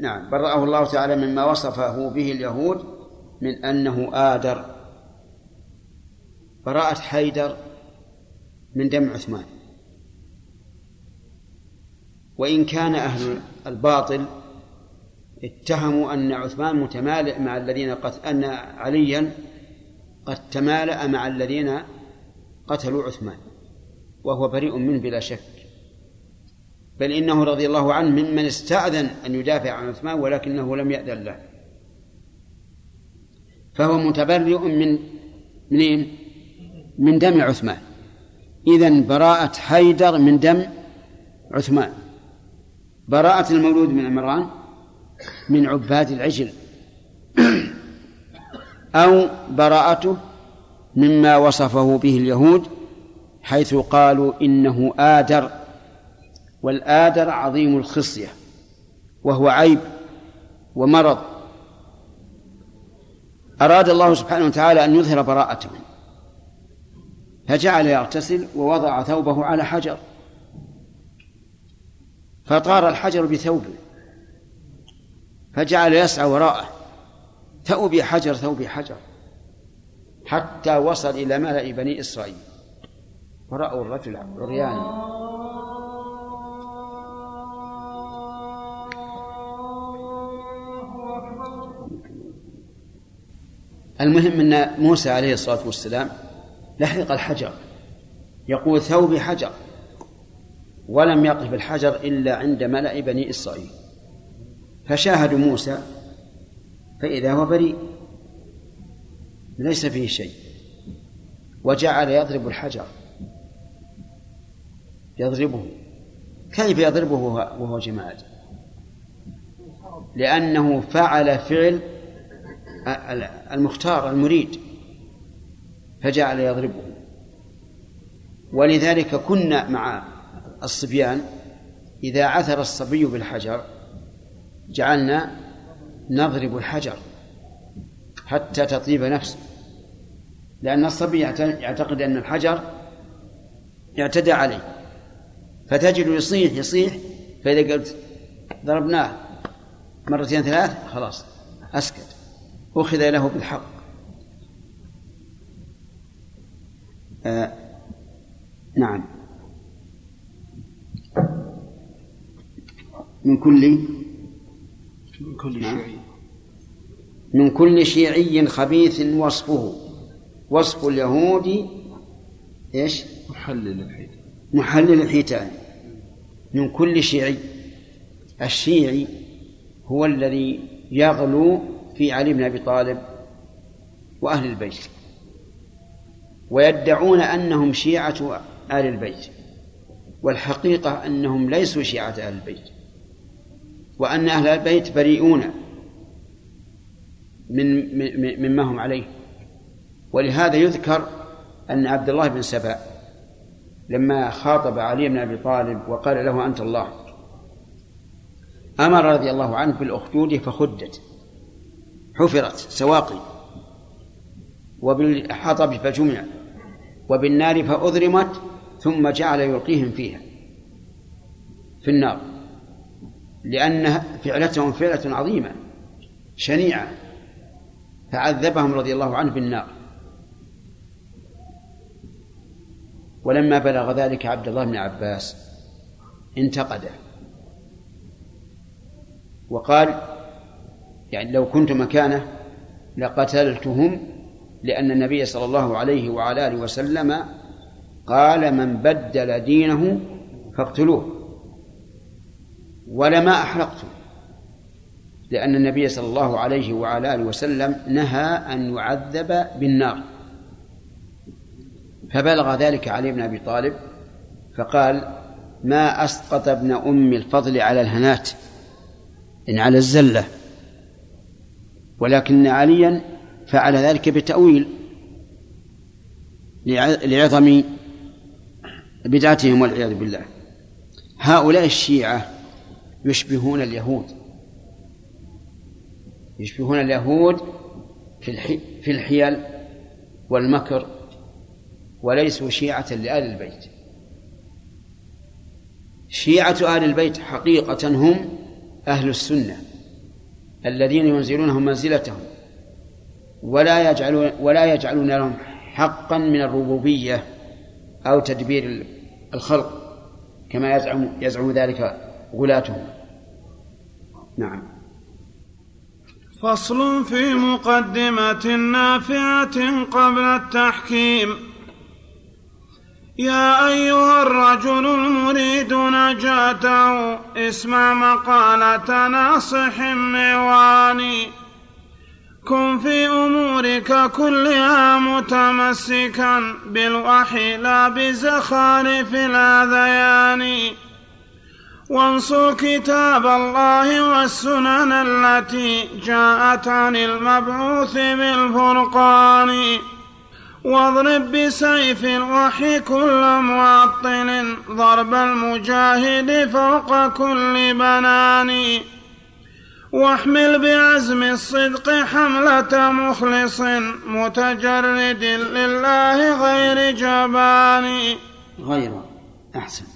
نعم برأه الله تعالى مما وصفه به اليهود من أنه آدر. براءة حيدر من دم عثمان. وإن كان أهل الباطل اتهموا أن عثمان متمالئ مع الذين قتل أن عليا قد تمالأ مع الذين قتلوا عثمان وهو بريء منه بلا شك. بل إنه رضي الله عنه ممن استأذن أن يدافع عن عثمان ولكنه لم يأذن له. فهو متبرئ من منين؟ من دم عثمان. إذا براءة حيدر من دم عثمان. براءة المولود من عمران من عباد العجل. أو براءته مما وصفه به اليهود حيث قالوا إنه آدر والآدر عظيم الخصية وهو عيب ومرض. أراد الله سبحانه وتعالى أن يظهر براءته. فجعل يغتسل ووضع ثوبه على حجر. فطار الحجر بثوبه فجعل يسعى وراءه. ثوبي حجر ثوبي حجر. حتى وصل إلى ملأ بني إسرائيل. ورأوا الرجل عريانا المهم أن موسى عليه الصلاة والسلام لحق الحجر. يقول ثوبي حجر. ولم يقف الحجر إلا عند ملأ بني إسرائيل. فشاهدوا موسى فإذا هو بريء ليس فيه شيء. وجعل يضرب الحجر. يضربه. كيف يضربه وهو جماد؟ لأنه فعل فعل المختار المريد. فجعل يضربه. ولذلك كنا مع الصبيان إذا عثر الصبي بالحجر جعلنا نضرب الحجر حتى تطيب نفسه. لأن الصبي يعتقد أن الحجر اعتدى عليه. فتجد يصيح يصيح فإذا قلت ضربناه مرتين ثلاث خلاص أسكت. أخذ له بالحق. آه نعم. من كل من كل نعم. شيء من كل شيعي خبيث وصفه. وصف اليهود إيش؟ محلل الحيتان. محلل الحيتان. من كل شيعي. الشيعي هو الذي يغلو في علي بن أبي طالب وأهل البيت. ويدعون أنهم شيعة آل البيت. والحقيقة أنهم ليسوا شيعة أهل البيت. وأن أهل البيت بريئون من مما هم عليه. ولهذا يذكر أن عبد الله بن سبأ لما خاطب علي بن أبي طالب وقال له أنت الله أمر رضي الله عنه بالأخدود فخدت حفرت سواقي وبالحطب فجمع وبالنار فأضرمت ثم جعل يلقيهم فيها في النار. لأن فعلتهم فعلة عظيمة شنيعة. فعذبهم رضي الله عنه بالنار. ولما بلغ ذلك عبد الله بن عباس انتقده. وقال يعني لو كنت مكانه لقتلتهم لأن النبي صلى الله عليه وعلى آله وسلم قال من بدل دينه فاقتلوه. ولما أحرقتم لأن النبي صلى الله عليه وعلى آله وسلم نهى أن يعذب بالنار. فبلغ ذلك علي بن أبي طالب فقال ما أسقط ابن أم الفضل على الهنات إن على الزلة ولكن عليا فعل ذلك بتأويل لعظم بدعتهم والعياذ بالله. هؤلاء الشيعة يشبهون اليهود. يشبهون اليهود في في الحيل والمكر وليسوا شيعة لآل البيت. شيعة آل البيت حقيقة هم أهل السنة الذين ينزلونهم منزلتهم ولا يجعلون ولا يجعلون لهم حقا من الربوبية أو تدبير الخلق كما يزعم يزعم ذلك غلاتهم نعم. فصل في مقدمة نافعة قبل التحكيم. يا أيها الرجل المريد نجاته اسمع مقالة ناصح مواني كن في أمورك كلها متمسكا بالوحي لا بزخارف الأذيان وانصر كتاب الله والسنن التي جاءت عن المبعوث بالفرقان. واضرب بسيف الوحي كل معطل ضرب المجاهد فوق كل بنان. واحمل بعزم الصدق حملة مخلص متجرد لله غير جبان. غير أحسن.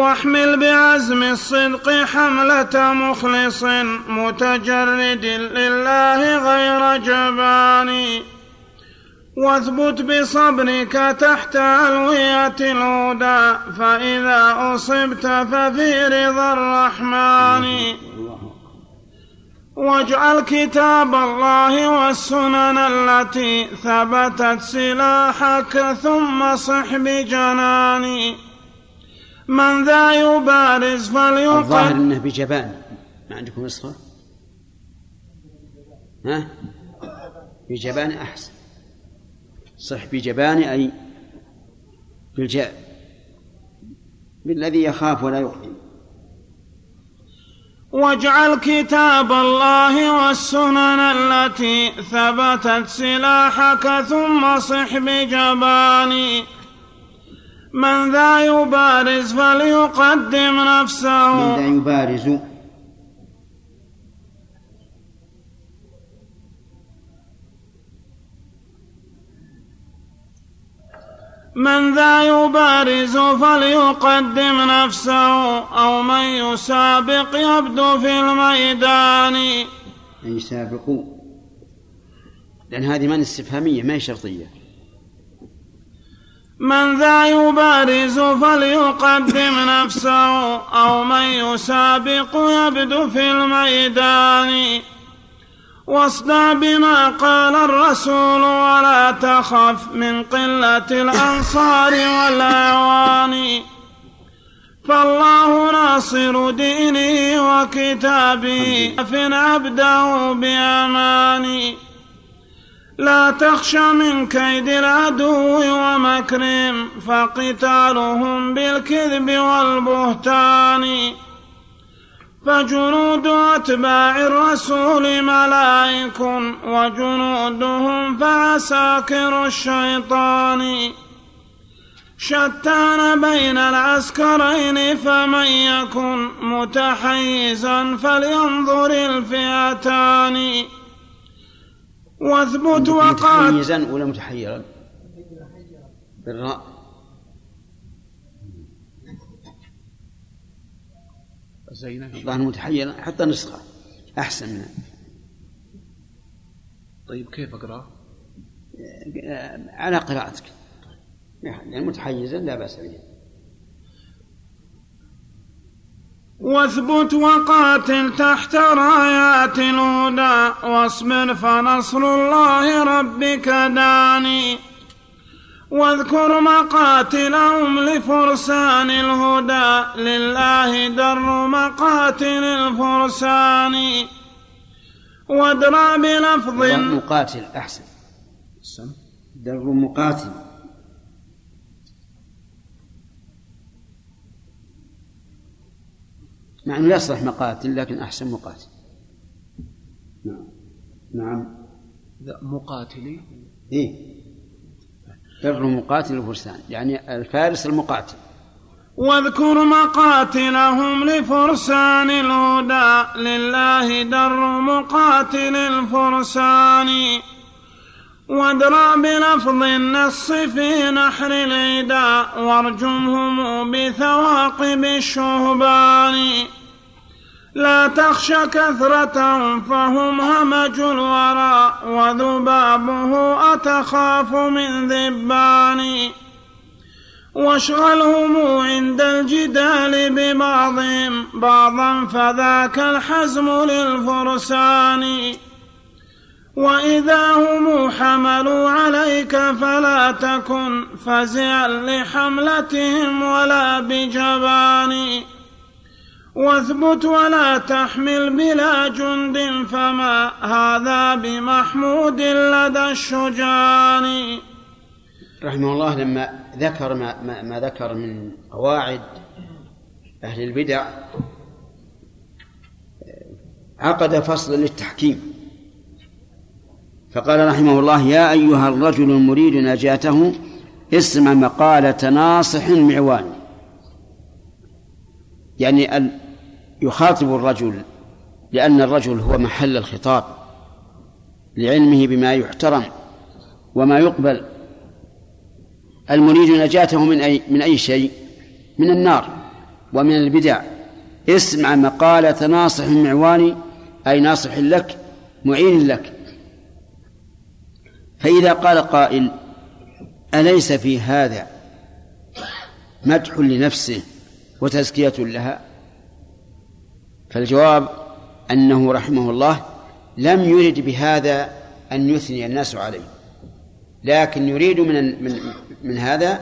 واحمل بعزم الصدق حملة مخلص متجرد لله غير جبان. واثبت بصبرك تحت ألوية الهدى فإذا أصبت ففي رضا الرحمن. واجعل كتاب الله والسنن التي ثبتت سلاحك ثم صح بجناني من ذا يبارز فليقل. الظاهر إنه بجبان. ما عندكم نسخه ها؟ بجبان أحسن. صح بجبان أي بالجاء. بالذي يخاف ولا يخفي واجعل كتاب الله والسنن التي ثبتت سلاحك ثم صح بجنان. من ذا يبارز فليقدم نفسه. من ذا يبارز. من ذا يبارز فليقدم نفسه. أو من يسابق يبد في الميدان. أن يسابقوا لأن هذه من استفهامية ما هي شرطية؟ من ذا يبارز فليقدم نفسه أو من يسابق يبدو في الميدان. واصدع بما قال الرسول ولا تخف من قلة الأنصار والأعوان. فالله ناصر دينه وكتابه فن عبده بأمان لا تخش من كيد العدو ومكرهم فقتالهم بالكذب والبهتان. فجنود أتباع الرسول ملائك وجنودهم فعساكر الشيطان. شتان بين العسكرين فمن يكن متحيزا فلينظر الفئتان. وأثبت وقاتل متحيزا ولا متحيرا؟ بالراء. الظاهر متحيرا حتى نسخة. أحسن. منها طيب كيف أقرأ؟ على قراءتك. يعني متحيزا لا بأس به. واثبت وقاتل تحت رايات الهدى واصبر فنصر الله ربك داني. واذكر مقاتلهم لفرسان الهدى لله در مقاتل الفرسان. وادرى بلفظ مقاتل أحسن. در مقاتل. مع أنه يصلح مقاتل لكن أحسن مقاتل. نعم. نعم. مقاتلي؟ إيه. در مقاتل الفرسان يعني الفارس المقاتل. واذكر مقاتلهم لفرسان الهدى. لله در مقاتل الفرسان. وادرى بلفظ النص في نحر العدا وارجمهم بثواقب الشهبان. لا تخش كثرة فهم همج الورى وذبابه أتخاف من ذبان. واشغلهم عند الجدال ببعضهم بعضا فذاك الحزم للفرسان. وإذا هم حملوا عليك فلا تكن فزعا لحملتهم ولا بجبان. واثبت ولا تحمل بلا جند فما هذا بمحمود لدى الشجان. رحمه الله لما ذكر ما, ما, ما ذكر من قواعد أهل البدع عقد فصلا للتحكيم. فقال رحمه الله يا أيها الرجل المريد نجاته اسمع مقالة ناصح معوان. يعني يخاطب الرجل لأن الرجل هو محل الخطاب لعلمه بما يحترم وما يقبل. المريد نجاته من أي من أي شيء؟ من النار ومن البدع. اسمع مقالة ناصح معواني أي ناصح لك معين لك. فإذا قال قائل أليس في هذا مدح لنفسه وتزكية لها؟ فالجواب أنه رحمه الله لم يرد بهذا أن يثني الناس عليه لكن يريد من من من هذا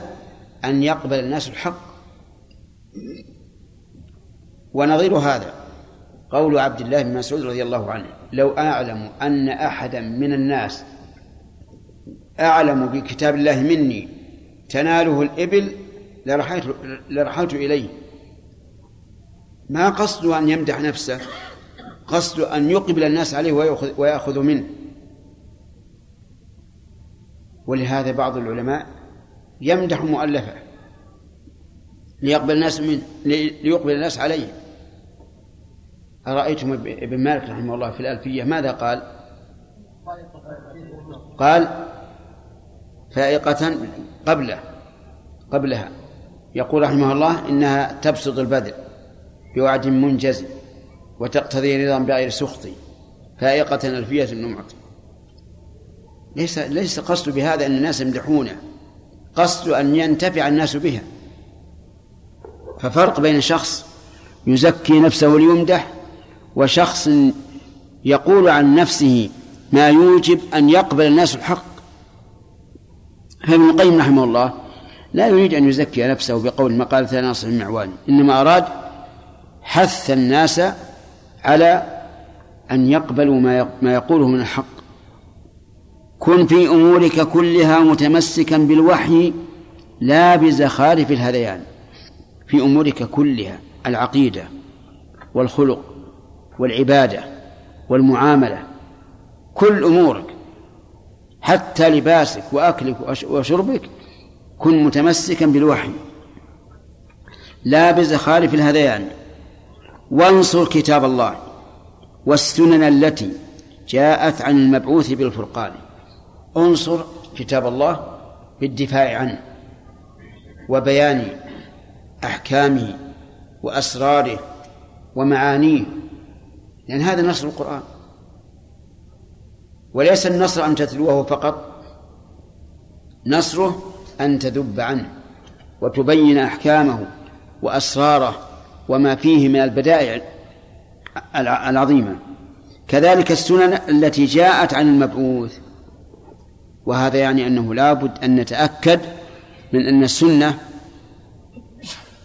أن يقبل الناس الحق. ونظير هذا قول عبد الله بن مسعود رضي الله عنه لو أعلم أن أحدا من الناس أعلم بكتاب الله مني. تناله الإبل لرحلت لرحلت إليه. ما قصده أن يمدح نفسه؟ قصده أن يقبل الناس عليه ويأخذ, ويأخذ منه. ولهذا بعض العلماء يمدح مؤلفه ليقبل الناس منه ليقبل الناس عليه. أرأيتم ابن مالك رحمه الله في الألفية ماذا قال؟ قال فائقة قبله قبلها. يقول رحمه الله إنها تبسط البذل بوعد منجز وتقتضي رضا بغير سخط فائقة ألفية النمعة. ليس ليس قصد بهذا أن الناس يمدحونه قصد أن ينتفع الناس بها. ففرق بين شخص يزكي نفسه ليمدح وشخص يقول عن نفسه ما يوجب أن يقبل الناس الحق. فابن القيم رحمه الله لا يريد أن يزكي نفسه بقول مقالة ناصر المعواني إنما أراد حث الناس على أن يقبلوا ما ما يقوله من الحق. كن في أمورك كلها متمسكا بالوحي لا بزخارف الهذيان. في أمورك كلها العقيدة والخلق والعبادة والمعاملة كل أمورك. حتى لباسك وأكلك وشربك كن متمسكا بالوحي. لا بزخارف الهذيان. وانصر كتاب الله والسنن التي جاءت عن المبعوث بالفرقان. انصر كتاب الله بالدفاع عنه وبيان أحكامه وأسراره ومعانيه يعني هذا نصر القرآن. وليس النصر أن تتلوه فقط نصره أن تذب عنه وتبين أحكامه وأسراره وما فيه من البدائع العظيمة. كذلك السنن التي جاءت عن المبعوث وهذا يعني أنه لابد أن نتأكد من أن السنة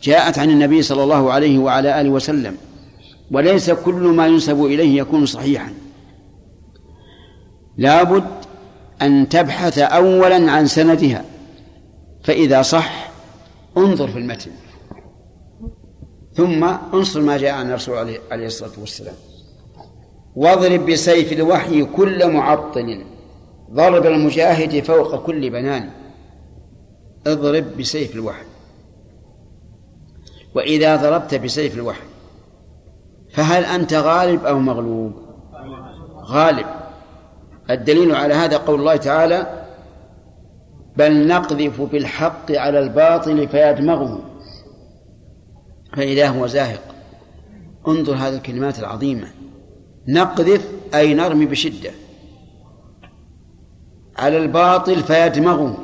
جاءت عن النبي صلى الله عليه وعلى آله وسلم وليس كل ما ينسب إليه يكون صحيحا. لابد أن تبحث أولا عن سندها فإذا صح انظر في المتن. ثم انصر ما جاء عن الرسول عليه الصلاة والسلام. واضرب بسيف الوحي كل معطل. ضرب المجاهد فوق كل بنان. اضرب بسيف الوحي. وإذا ضربت بسيف الوحي فهل أنت غالب أو مغلوب؟ غالب. الدليل على هذا قول الله تعالى بل نقذف بالحق على الباطل فيدمغه. فإذا هو زاهق انظر هذه الكلمات العظيمة. نقذف أي نرمي بشدة. على الباطل فيدمغه.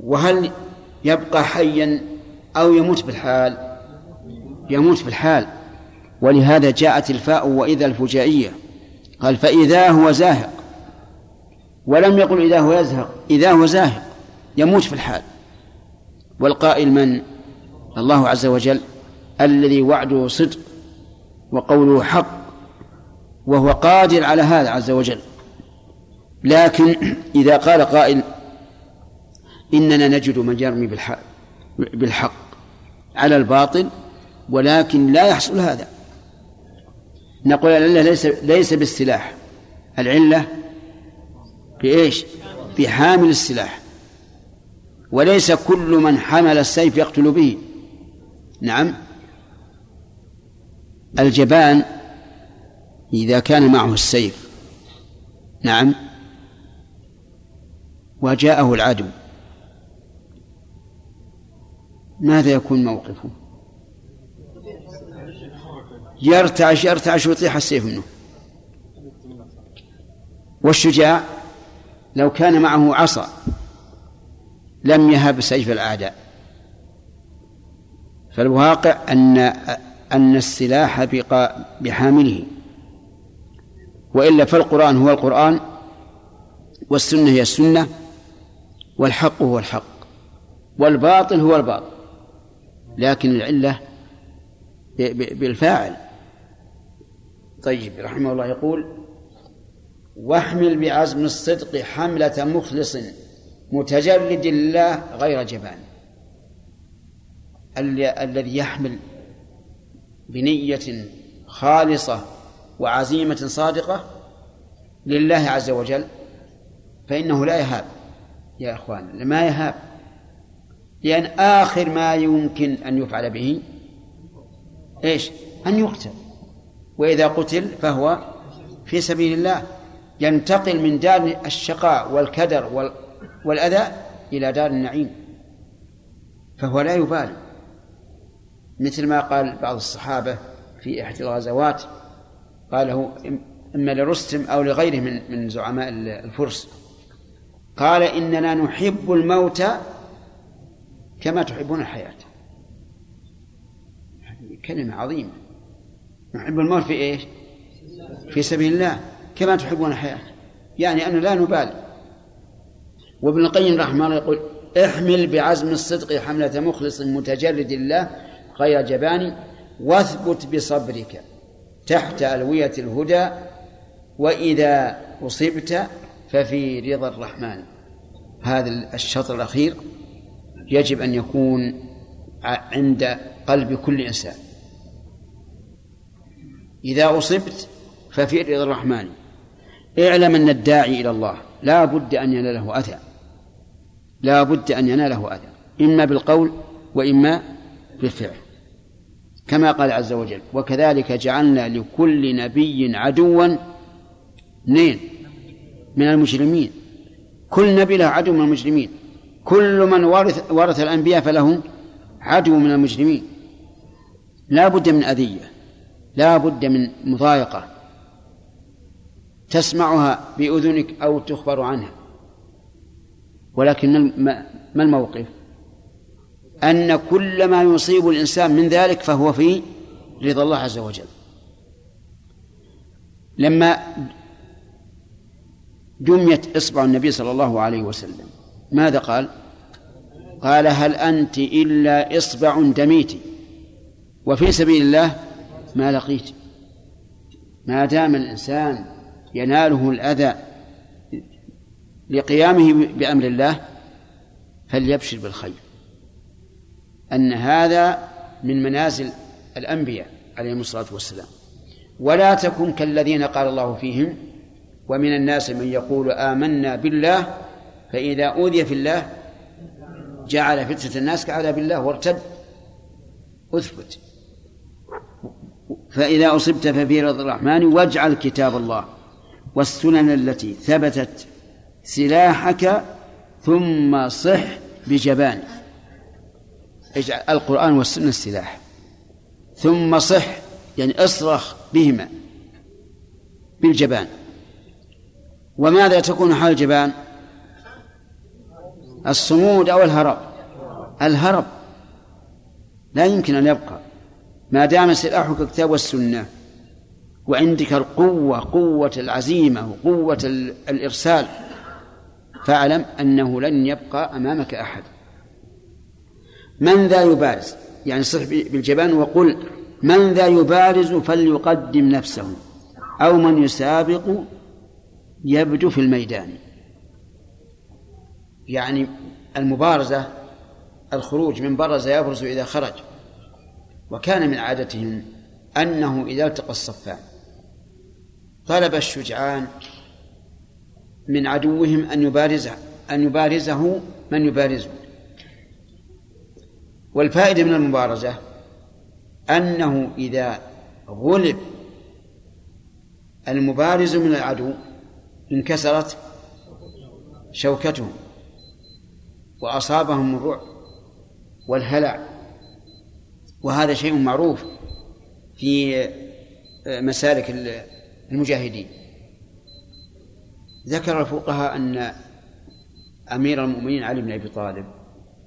وهل يبقى حيا أو يموت في الحال يموت في الحال ولهذا جاءت الفاء وإذا الفجائية. قال فإذا هو زاهق. ولم يقل إذا هو يزهق. إذا هو زاهق يموت في الحال. والقائل من؟ الله عز وجل. الذي وعده صدق وقوله حق وهو قادر على هذا عز وجل. لكن إذا قال قائل إننا نجد من يرمي بالحق, على الباطل ولكن لا يحصل هذا. نقول العلة ليس ليس بالسلاح. العلة بإيش؟ بحامل السلاح. وليس كل من حمل السيف يقتل به. نعم. الجبان إذا كان معه السيف. نعم. وجاءه العدو. ماذا يكون موقفه؟ يرتعش يرتعش ويطيح السيف منه. والشجاع لو كان معه عصا لم يهب سيف الأعداء. فالواقع أن أن السلاح بحامله. وإلا فالقرآن هو القرآن والسنة هي السنة والحق هو الحق والباطل هو الباطل. لكن العلة بالفاعل. طيب رحمه الله يقول واحمل بعزم الصدق حملة مخلص متجرد لله غير جبان. الذي يحمل بنية خالصة وعزيمة صادقة لله عز وجل فإنه لا يهاب يا إخوان ما يهاب لأن آخر ما يمكن أن يفعل به إيش؟ أن يقتل. وإذا قتل فهو في سبيل الله ينتقل من دار الشقاء والكدر والأذى إلى دار النعيم فهو لا يبالي. مثل ما قال بعض الصحابة في إحدى الغزوات قاله إما لرستم أو لغيره من من زعماء الفرس قال إننا نحب الموت كما تحبون الحياة. هذه كلمة عظيمة. نحب الموت في إيش؟ في سبيل الله كما تحبون الحياة يعني أن لا نبالي. وابن القيم رحمه الله يقول احمل بعزم الصدق حملة مخلص متجرد الله غير جبان واثبت بصبرك تحت ألوية الهدى وإذا أصبت ففي رضا الرحمن. هذا الشطر الأخير يجب أن يكون عند قلب كل إنسان. إذا أصبت ففي رضا الرحمن. اعلم أن الداعي إلى الله. لا بد أن يناله أذى. لا بد أن يناله أذى. إما بالقول وإما بالفعل. كما قال عز وجل وكذلك جعلنا لكل نبي عدوا. اثنين. من المجرمين. كل نبي له عدو من المجرمين. كل من ورث ورث الأنبياء فله عدو من المجرمين. لا بد من أذية. لا بد من مضايقة تسمعها بأذنك أو تخبر عنها. ولكن ما الموقف؟ أن كل ما يصيب الإنسان من ذلك فهو في رضا الله عز وجل. لما دميت إصبع النبي صلى الله عليه وسلم ماذا قال؟ قال هل أنت إلا إصبع دميت وفي سبيل الله ما لقيت. ما دام الإنسان يناله الأذى لقيامه بأمر الله فليبشر بالخير. أن هذا من منازل الأنبياء عليهم الصلاة والسلام. ولا تكن كالذين قال الله فيهم ومن الناس من يقول آمنا بالله فإذا أوذي في الله جعل فتنة الناس كعذاب الله وارتد أثبت. فإذا أصبت ففي رضا الرحمن واجعل كتاب الله والسنن التي ثبتت سلاحك ثم صح بجبان. اجعل القرآن والسنة السلاح. ثم صح يعني اصرخ بهما بالجبان. وماذا تكون حال الجبان؟ الصمود أو الهرب؟ الهرب لا يمكن أن يبقى. ما دام سلاحك الكتاب والسنة وعندك القوة قوة العزيمة وقوة الإرسال فاعلم أنه لن يبقى أمامك أحد. من ذا يبارز؟ يعني صح بالجبان وقل من ذا يبارز فليقدم نفسه أو من يسابق يبدو في الميدان. يعني المبارزة الخروج من برز يبرز إذا خرج. وكان من عادتهم أنه إذا التقى الصفان طلب الشجعان من عدوهم أن يبارزه أن يبارزه من يبارزه. والفائدة من المبارزة أنه إذا غلب المبارز من العدو انكسرت شوكتهم وأصابهم الرعب والهلع وهذا شيء معروف في مسالك المجاهدين. ذكر الفقهاء أن أمير المؤمنين علي بن أبي طالب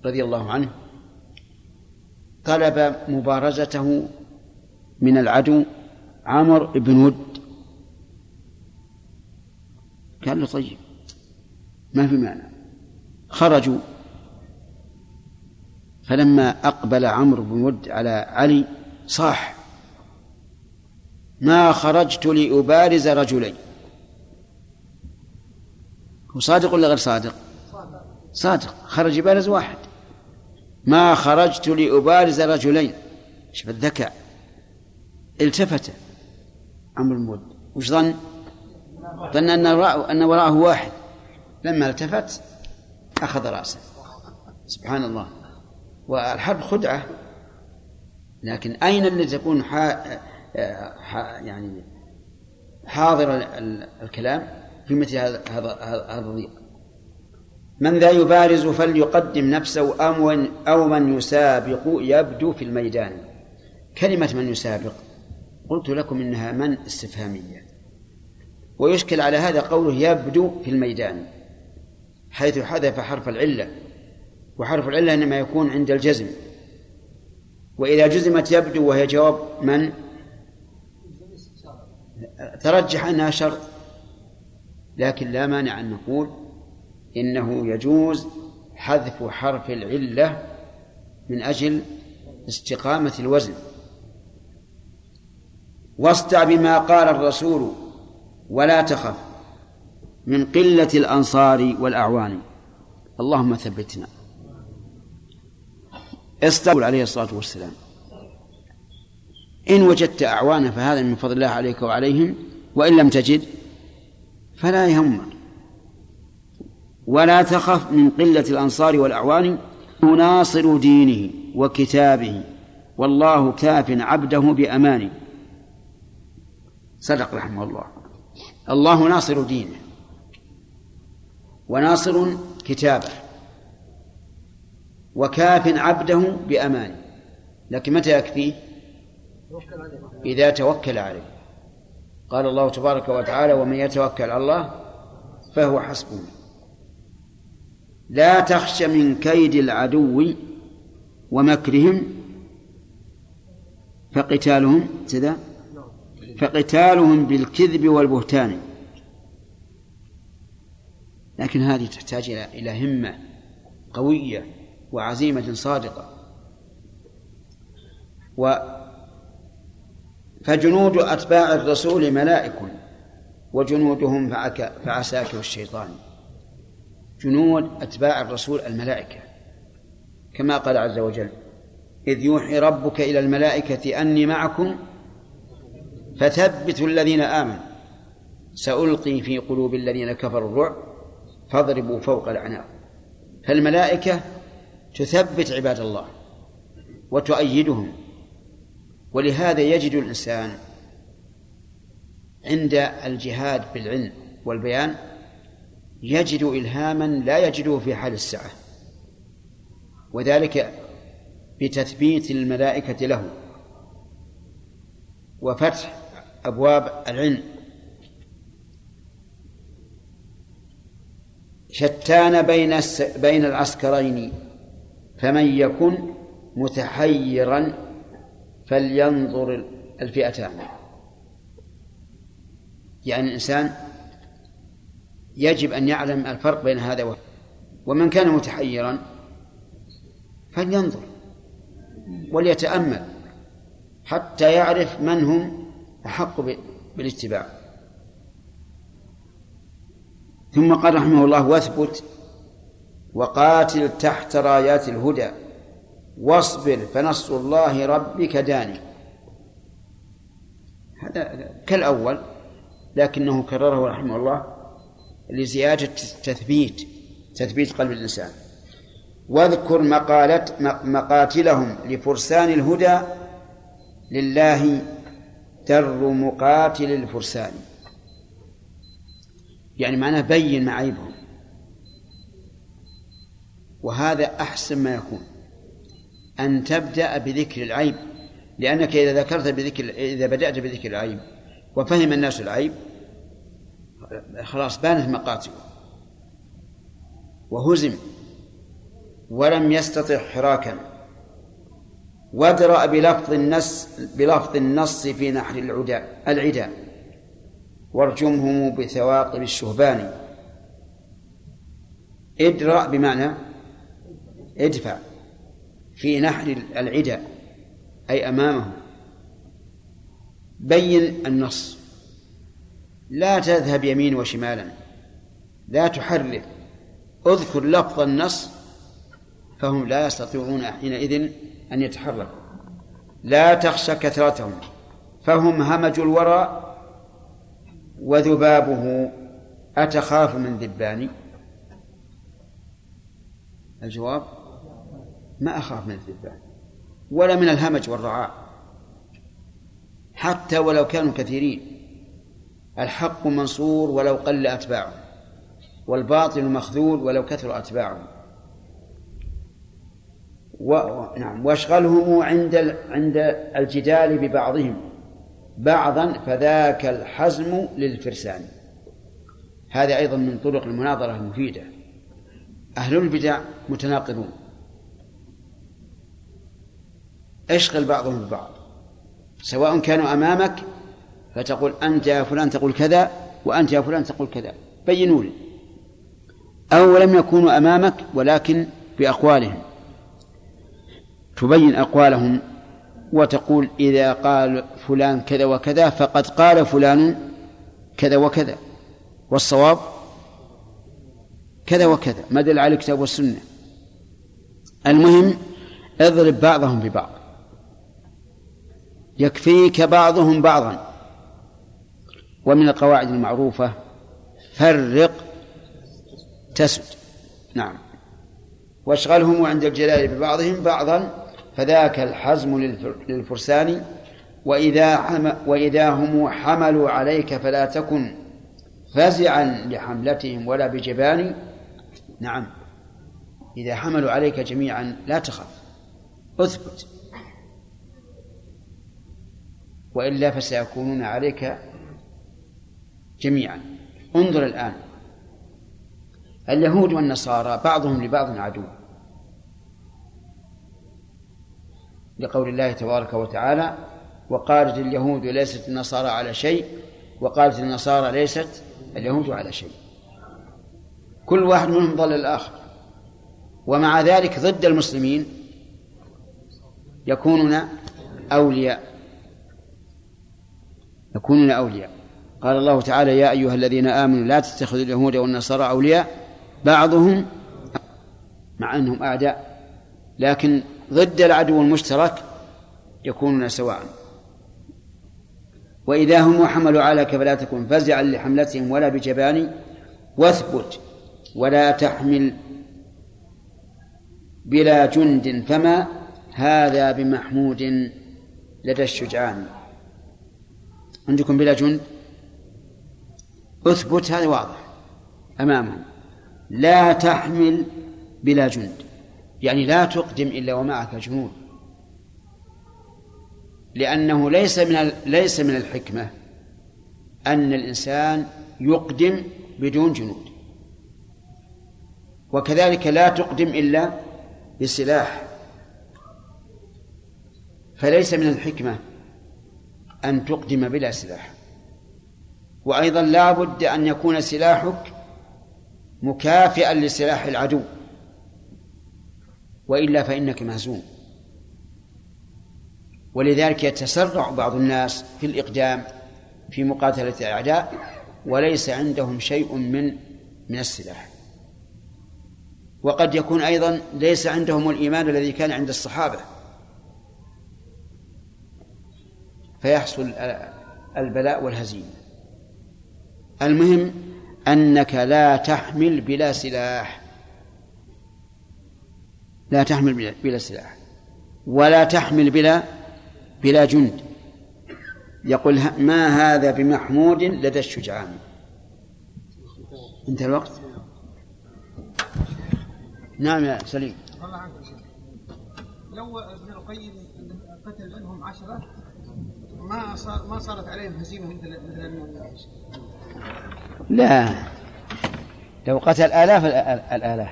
رضي الله عنه طلب مبارزته من العدو عمر بن ود. قال له طيب ما في معنى. خرجوا فلما أقبل عمرو بن ود على علي صاح ما خرجت لأبارز رجلين. هو صادق ولا غير صادق؟ صادق خرج يبارز واحد. ما خرجت لأبارز رجلين. شوف الذكاء. التفت عمرو بن ود. وش ظن؟ ظن أن أن وراءه واحد. لما التفت أخذ رأسه. سبحان الله. والحرب خدعة. لكن أين اللي تكون حا يعني حاضر الكلام في مثل هذا هذا الضيق؟ من ذا يبارز فليقدم نفسه أو أو من يسابق يبدو في الميدان. كلمة من يسابق قلت لكم إنها من استفهامية. ويشكل على هذا قوله يبدو في الميدان حيث حذف حرف العلة. وحرف العلة إنما يكون عند الجزم. وإذا جزمت يبدو وهي جواب من؟ ترجح أنها شرط لكن لا مانع أن نقول إنه يجوز حذف حرف العلة من أجل استقامة الوزن. واصدع بما قال الرسول ولا تخف من قلة الأنصار والأعوان. اللهم ثبتنا. استقبل عليه الصلاة والسلام. إن وجدت أعوانا فهذا من فضل الله عليك وعليهم وإن لم تجد فلا يهمك ولا تخف من قلة الأنصار والأعوان ناصر دينه وكتابه. والله كاف عبده بأمانه. صدق رحمه الله. الله ناصر دينه. وناصر كتابه. وكاف عبده بأمانه لكن متى يكفيه إذا توكل عليه. قال الله تبارك وتعالى ومن يتوكل على الله فهو حسبه. لا تخش من كيد العدو ومكرهم فقتالهم كذا؟ فقتالهم بالكذب والبهتان. لكن هذه تحتاج إلى إلى همة قوية. وعزيمة صادقة. و فجنود أتباع الرسول ملائك وجنودهم فعساكر الشيطان جنود أتباع الرسول الملائكة كما قال عز وجل إذ يوحي ربك إلى الملائكة أني معكم فثبتوا الذين آمنوا. سألقي في قلوب الذين كفروا الرعب فاضربوا فوق الأعناق. فالملائكة تثبت عباد الله وتؤيدهم. ولهذا يجد الإنسان عند الجهاد بالعلم والبيان يجد إلهاما لا يجده في حال السعة وذلك بتثبيت الملائكة له وفتح أبواب العلم. شتان بين بين العسكرين فمن يكن متحيرا فلينظر الفئتان يعني الإنسان يجب أن يعلم الفرق بين هذا وهذا. ومن كان متحيرا فلينظر وليتأمل حتى يعرف من هم أحق بالاتباع. ثم قال رحمه الله واثبت وقاتل تحت رايات الهدى واصبر فنصر الله ربك داني. هذا كالأول لكنه كرره رحمه الله لزيادة تثبيت تثبيت قلب الإنسان. واذكر مقالة مقاتلهم لفرسان الهدى لله در مقاتل الفرسان. يعني معناه بين معايبهم. وهذا أحسن ما يكون. أن تبدأ بذكر العيب لأنك إذا ذكرت بذكر إذا بدأت بذكر العيب وفهم الناس العيب خلاص بانت مقاتله. وهزم ولم يستطع حراكا. وادرأ بلفظ النص بلفظ النص في نحر العداء العداء وارجمهم بثواقب الشهبان. ادرأ بمعنى ادفع في نحر العداء أي أمامه بين النص. لا تذهب يمين وشمالا. لا تحرك اذكر لفظ النص فهم لا يستطيعون حينئذ أن يتحركوا. لا تخشى كثرتهم. فهم همج الورى وذبابه. أتخاف من ذبان الجواب؟ ما أخاف من الذبان ولا من الهمج والرعاء. حتى ولو كانوا كثيرين الحق منصور ولو قل أتباعه والباطل مخذول ولو كثر أتباعه. و... نعم وأشغلهم عند ال... عند الجدال ببعضهم. بعضا فذاك الحزم للفرسان. هذا أيضا من طرق المناظرة المفيدة. أهل البدع متناقضون. أشغل بعضهم ببعض. سواء كانوا أمامك فتقول أنت يا فلان تقول كذا وأنت يا فلان تقول كذا. بينوا لي. أو لم يكونوا أمامك ولكن بأقوالهم. تبين أقوالهم وتقول إذا قال فلان كذا وكذا فقد قال فلان كذا وكذا. والصواب كذا وكذا. ما دل على الكتاب والسنة. المهم اضرب بعضهم ببعض. يكفيك بعضهم بعضا. ومن القواعد المعروفة فرق تسد. نعم. واشغلهم عند الجلال ببعضهم بعضا فذاك الحزم للفرسان. وإذا حم وإذا هم حملوا عليك فلا تكن فزعا لحملتهم ولا بجبان. نعم. إذا حملوا عليك جميعا لا تخف. اثبت. وإلا فسيكونون عليك جميعا. انظر الآن. اليهود والنصارى بعضهم لبعض عدو. لقول الله تبارك وتعالى وقالت اليهود ليست النصارى على شيء وقالت النصارى ليست اليهود على شيء. كل واحد منهم ضل الآخر. ومع ذلك ضد المسلمين يكونون أولياء. يكونون أولياء قال الله تعالى يا أيها الذين آمنوا لا تتخذوا اليهود والنصارى أولياء. بعضهم مع أنهم أعداء لكن ضد العدو المشترك يكونون سواء. وإذا هم حملوا عليك فلا تكن فزعا لحملتهم ولا بجبان واثبت ولا تحمل بلا جند فما هذا بمحمود لدى الشجعان. عندكم بلا جند؟ اثبت هذا واضح أمامهم. لا تحمل بلا جند يعني لا تقدم إلا ومعك جنود لأنه ليس من ليس من الحكمة أن الإنسان يقدم بدون جنود. وكذلك لا تقدم إلا بسلاح. فليس من الحكمة أن تقدم بلا سلاح. وأيضا لا بد أن يكون سلاحك مكافئا لسلاح العدو. وإلا فإنك مهزوم. ولذلك يتسرع بعض الناس في الإقدام في مقاتلة الأعداء وليس عندهم شيء من من السلاح. وقد يكون أيضا ليس عندهم الإيمان الذي كان عند الصحابة. فيحصل البلاء والهزيمة. المهم أنك لا تحمل بلا سلاح. لا تحمل بلا سلاح. ولا تحمل بلا بلا جند. يقول ما هذا بمحمود لدى الشجعان. انتهى الوقت؟ نعم يا سليم. لو ابن القيم قتل منهم عشرة ما صار ما صارت عليهم هزيمة مثل مثل لا. لو قتل آلاف الآلاف.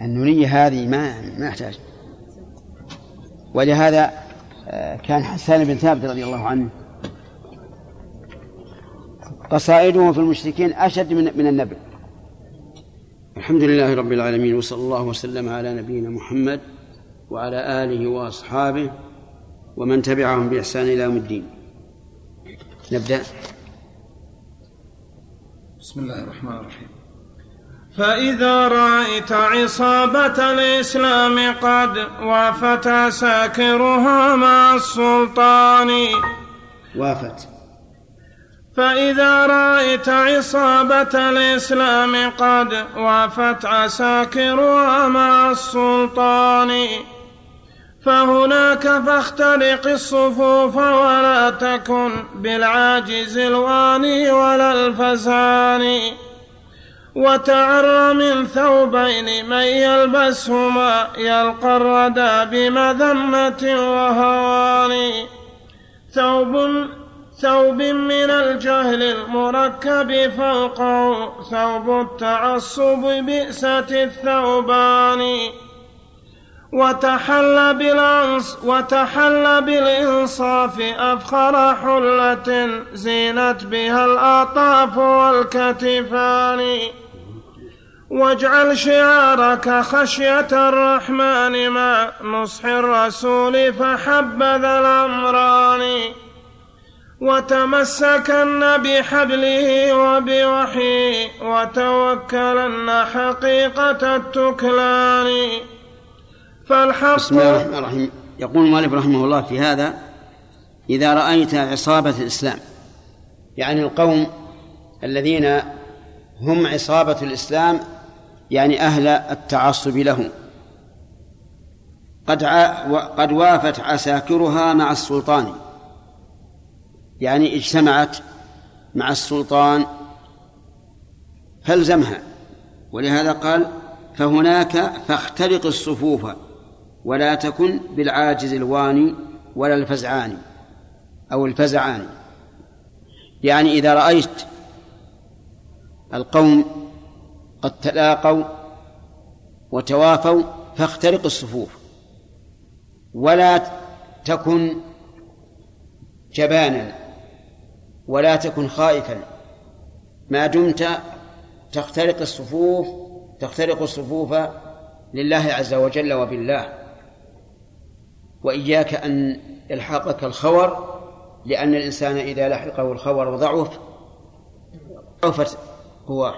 النونية هذه ما ما يحتاج. ولهذا آه، كان حسان بن ثابت رضي الله عنه قصائده في المشركين أشد من من النبل. الحمد لله رب العالمين وصلى الله وسلم على نبينا محمد وعلى آله وأصحابه ومن تبعهم بإحسان إلى يوم الدين. نبدأ. بسم الله الرحمن الرحيم. فإذا رأيت عصابة الإسلام قد وافت عساكرها مع السلطان. وافت. فإذا رأيت عصابة الإسلام قد وافت عساكرها مع السلطان. فهناك فاخترق الصفوف ولا تكن بالعاجز الواني ولا الفزان وتعر من ثوبين من يلبسهما يلقى الردى بمذمة وهوان. ثوب ثوب من الجهل المركب فوقه ثوب التعصب بئسة الثوبان. وتحل بالعنص وتحل بالإنصاف أفخر حلة زينت بها الأطاف والكتفان. واجعل شعارك خشية الرحمن مع نصح الرسول فحبذا الأمران. وتمسكن بحبله وبوحيه وتوكلن حقيقة التكلان. فالحق بسم الله الرحمن الرحيم. يقول المؤلف رحمه الله في هذا إذا رأيت عصابة الإسلام. يعني القوم الذين هم عصابة الإسلام يعني أهل التعصب له قد قد وافت عساكرها مع السلطان. يعني اجتمعت مع السلطان فالزمها. ولهذا قال فهناك فاخترق الصفوف ولا تكن بالعاجز الواني ولا الفزعان أو الفزعان. يعني إذا رأيت القوم قد تلاقوا وتوافوا فاخترق الصفوف ولا تكن جبانا ولا تكن خائفا. ما دمت تخترق الصفوف تخترق الصفوف لله عز وجل وبالله. وإياك أن يلحقك الخور لأن الإنسان إذا لحقه الخور ضعف ضعفت قواه.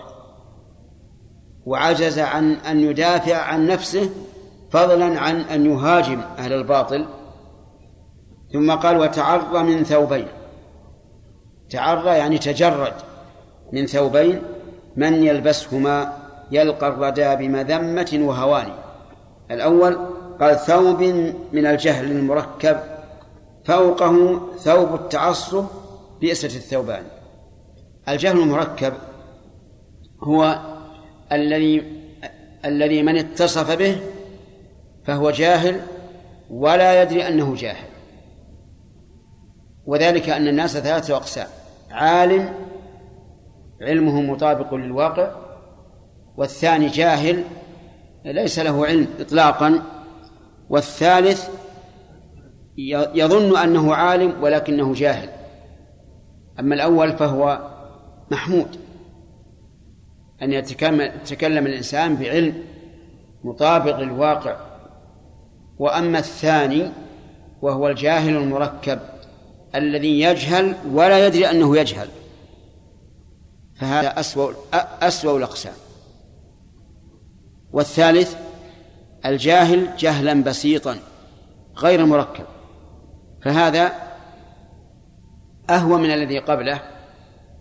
وعجز عن أن يدافع عن نفسه فضلا عن أن يهاجم أهل الباطل. ثم قال وتعرى من ثوبين. تعرى يعني تجرد. من ثوبين من يلبسهما يلقى الردى بمذمة وهوان الأول قال ثوب من الجهل المركب فوقه ثوب التعصب بئسة الثوبان. الجهل المركب هو الذي الذي من اتصف به فهو جاهل ولا يدري أنه جاهل. وذلك أن الناس ثلاثة أقسام عالم علمه مطابق للواقع والثاني جاهل ليس له علم اطلاقا. والثالث يظن أنه عالم ولكنه جاهل. أما الأول فهو محمود. أن يتكلم الإنسان بعلم مطابق للواقع. وأما الثاني وهو الجاهل المركب الذي يجهل ولا يدري أنه يجهل. فهذا أسوأ أسوأ الأقسام. والثالث الجاهل جهلا بسيطا غير مركب فهذا أهوى من الذي قبله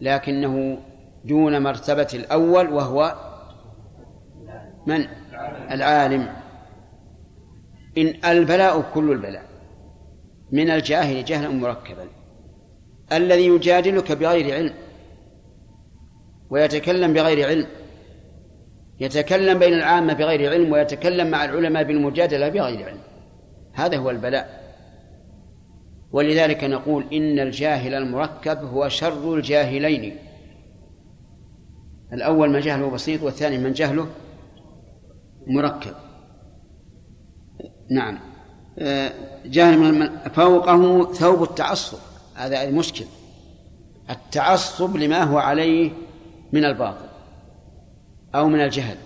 لكنه دون مرتبة الأول وهو من؟ العالم. إن البلاء كل البلاء. من الجاهل جهلا مركبا. الذي يجادلك بغير علم ويتكلم بغير علم. يتكلم بين العامة بغير علم ويتكلم مع العلماء بالمجادلة بغير علم. هذا هو البلاء. ولذلك نقول إن الجاهل المركب هو شر الجاهلين. الأول من جهله بسيط والثاني من جهله مركب. نعم. آه، جاهل من فوقه ثوب التعصب. هذا المشكل التعصب لما هو عليه من الباطل. أو من الجهل.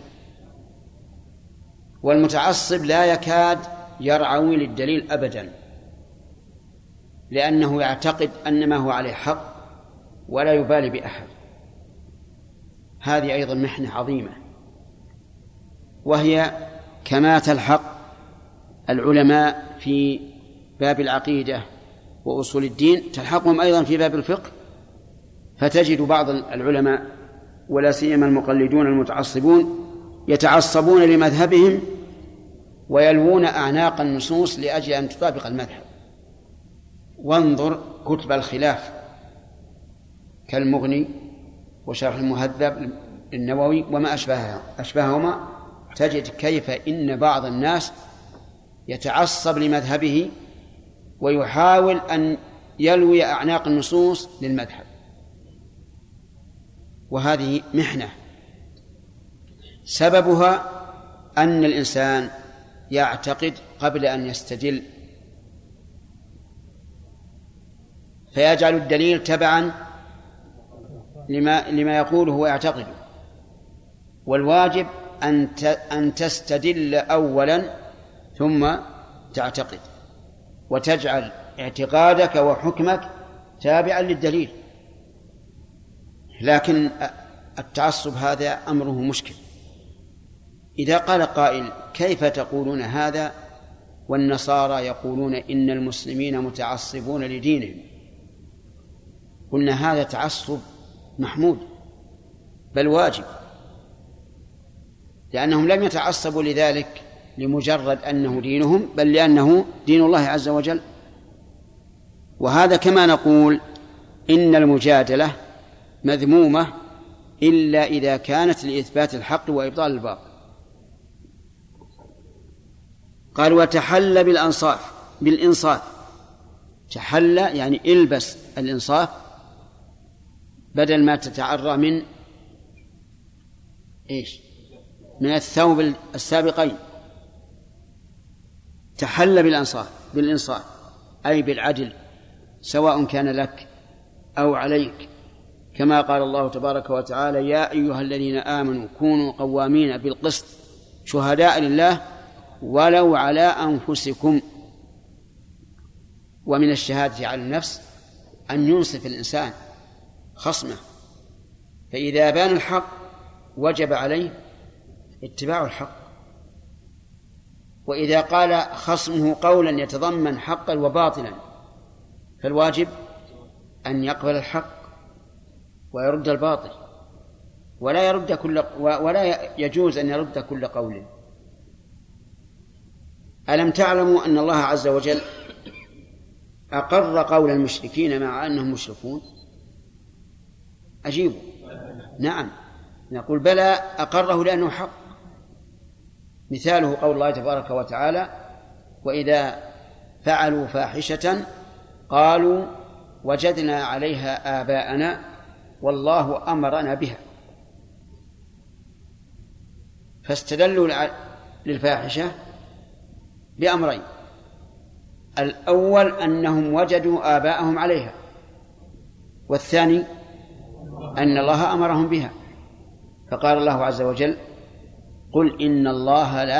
والمتعصب لا يكاد يرعوي للدليل أبدا لأنه يعتقد أن ما هو عليه حق ولا يبالي بأحد. هذه أيضا محنة عظيمة وهي كما تلحق العلماء في باب العقيدة وأصول الدين تلحقهم أيضا في باب الفقه فتجد بعض العلماء ولا سيما المقلدون المتعصبون يتعصبون لمذهبهم ويلوون أعناق النصوص لأجل أن تطابق المذهب. وانظر كتب الخلاف كالمغني وشرح المهذب النووي وما أشبهها أشبههما. تجد كيف إن بعض الناس يتعصب لمذهبه ويحاول أن يلوي أعناق النصوص للمذهب. وهذه محنة. سببها أن الإنسان يعتقد قبل أن يستدل فيجعل الدليل تبعا لما لما يقوله ويعتقده والواجب أن أن تستدل أولا ثم تعتقد. وتجعل اعتقادك وحكمك تابعا للدليل. لكن التعصب هذا أمره مشكل. إذا قال قائل كيف تقولون هذا؟ والنصارى يقولون إن المسلمين متعصبون لدينهم. قلنا هذا تعصب محمود بل واجب لأنهم لم يتعصبوا لذلك لمجرد أنه دينهم بل لأنه دين الله عز وجل. وهذا كما نقول إن المجادلة مذمومة إلا إذا كانت لإثبات الحق وإبطال الباطل. قال وتحل بالأنصاف بالإنصاف. تحل يعني إلبس الإنصاف بدل ما تتعرى من إيش؟ من الثوب السابقين. تحل بالأنصاف بالإنصاف أي بالعدل سواء كان لك أو عليك. كما قال الله تبارك وتعالى يا أيها الذين آمنوا كونوا قوامين بالقسط شهداء لله ولو على أنفسكم. ومن الشهادة على النفس أن ينصف الإنسان خصمه فإذا بان الحق وجب عليه اتباع الحق. وإذا قال خصمه قولا يتضمن حقا وباطلا فالواجب أن يقبل الحق ويرد الباطل. ولا يرد كل ولا يجوز أن يرد كل قول. ألم تعلموا أن الله عز وجل أقر قول المشركين مع أنهم مشركون؟ أجيبوا. نعم. نقول بلى أقره لأنه حق. مثاله قول الله تبارك وتعالى وإذا فعلوا فاحشة قالوا وجدنا عليها آباءنا والله أمرنا بها. فاستدلوا للفاحشة بأمرين. الأول أنهم وجدوا آباءهم عليها. والثاني أن الله أمرهم بها. فقال الله عز وجل قل إن الله لا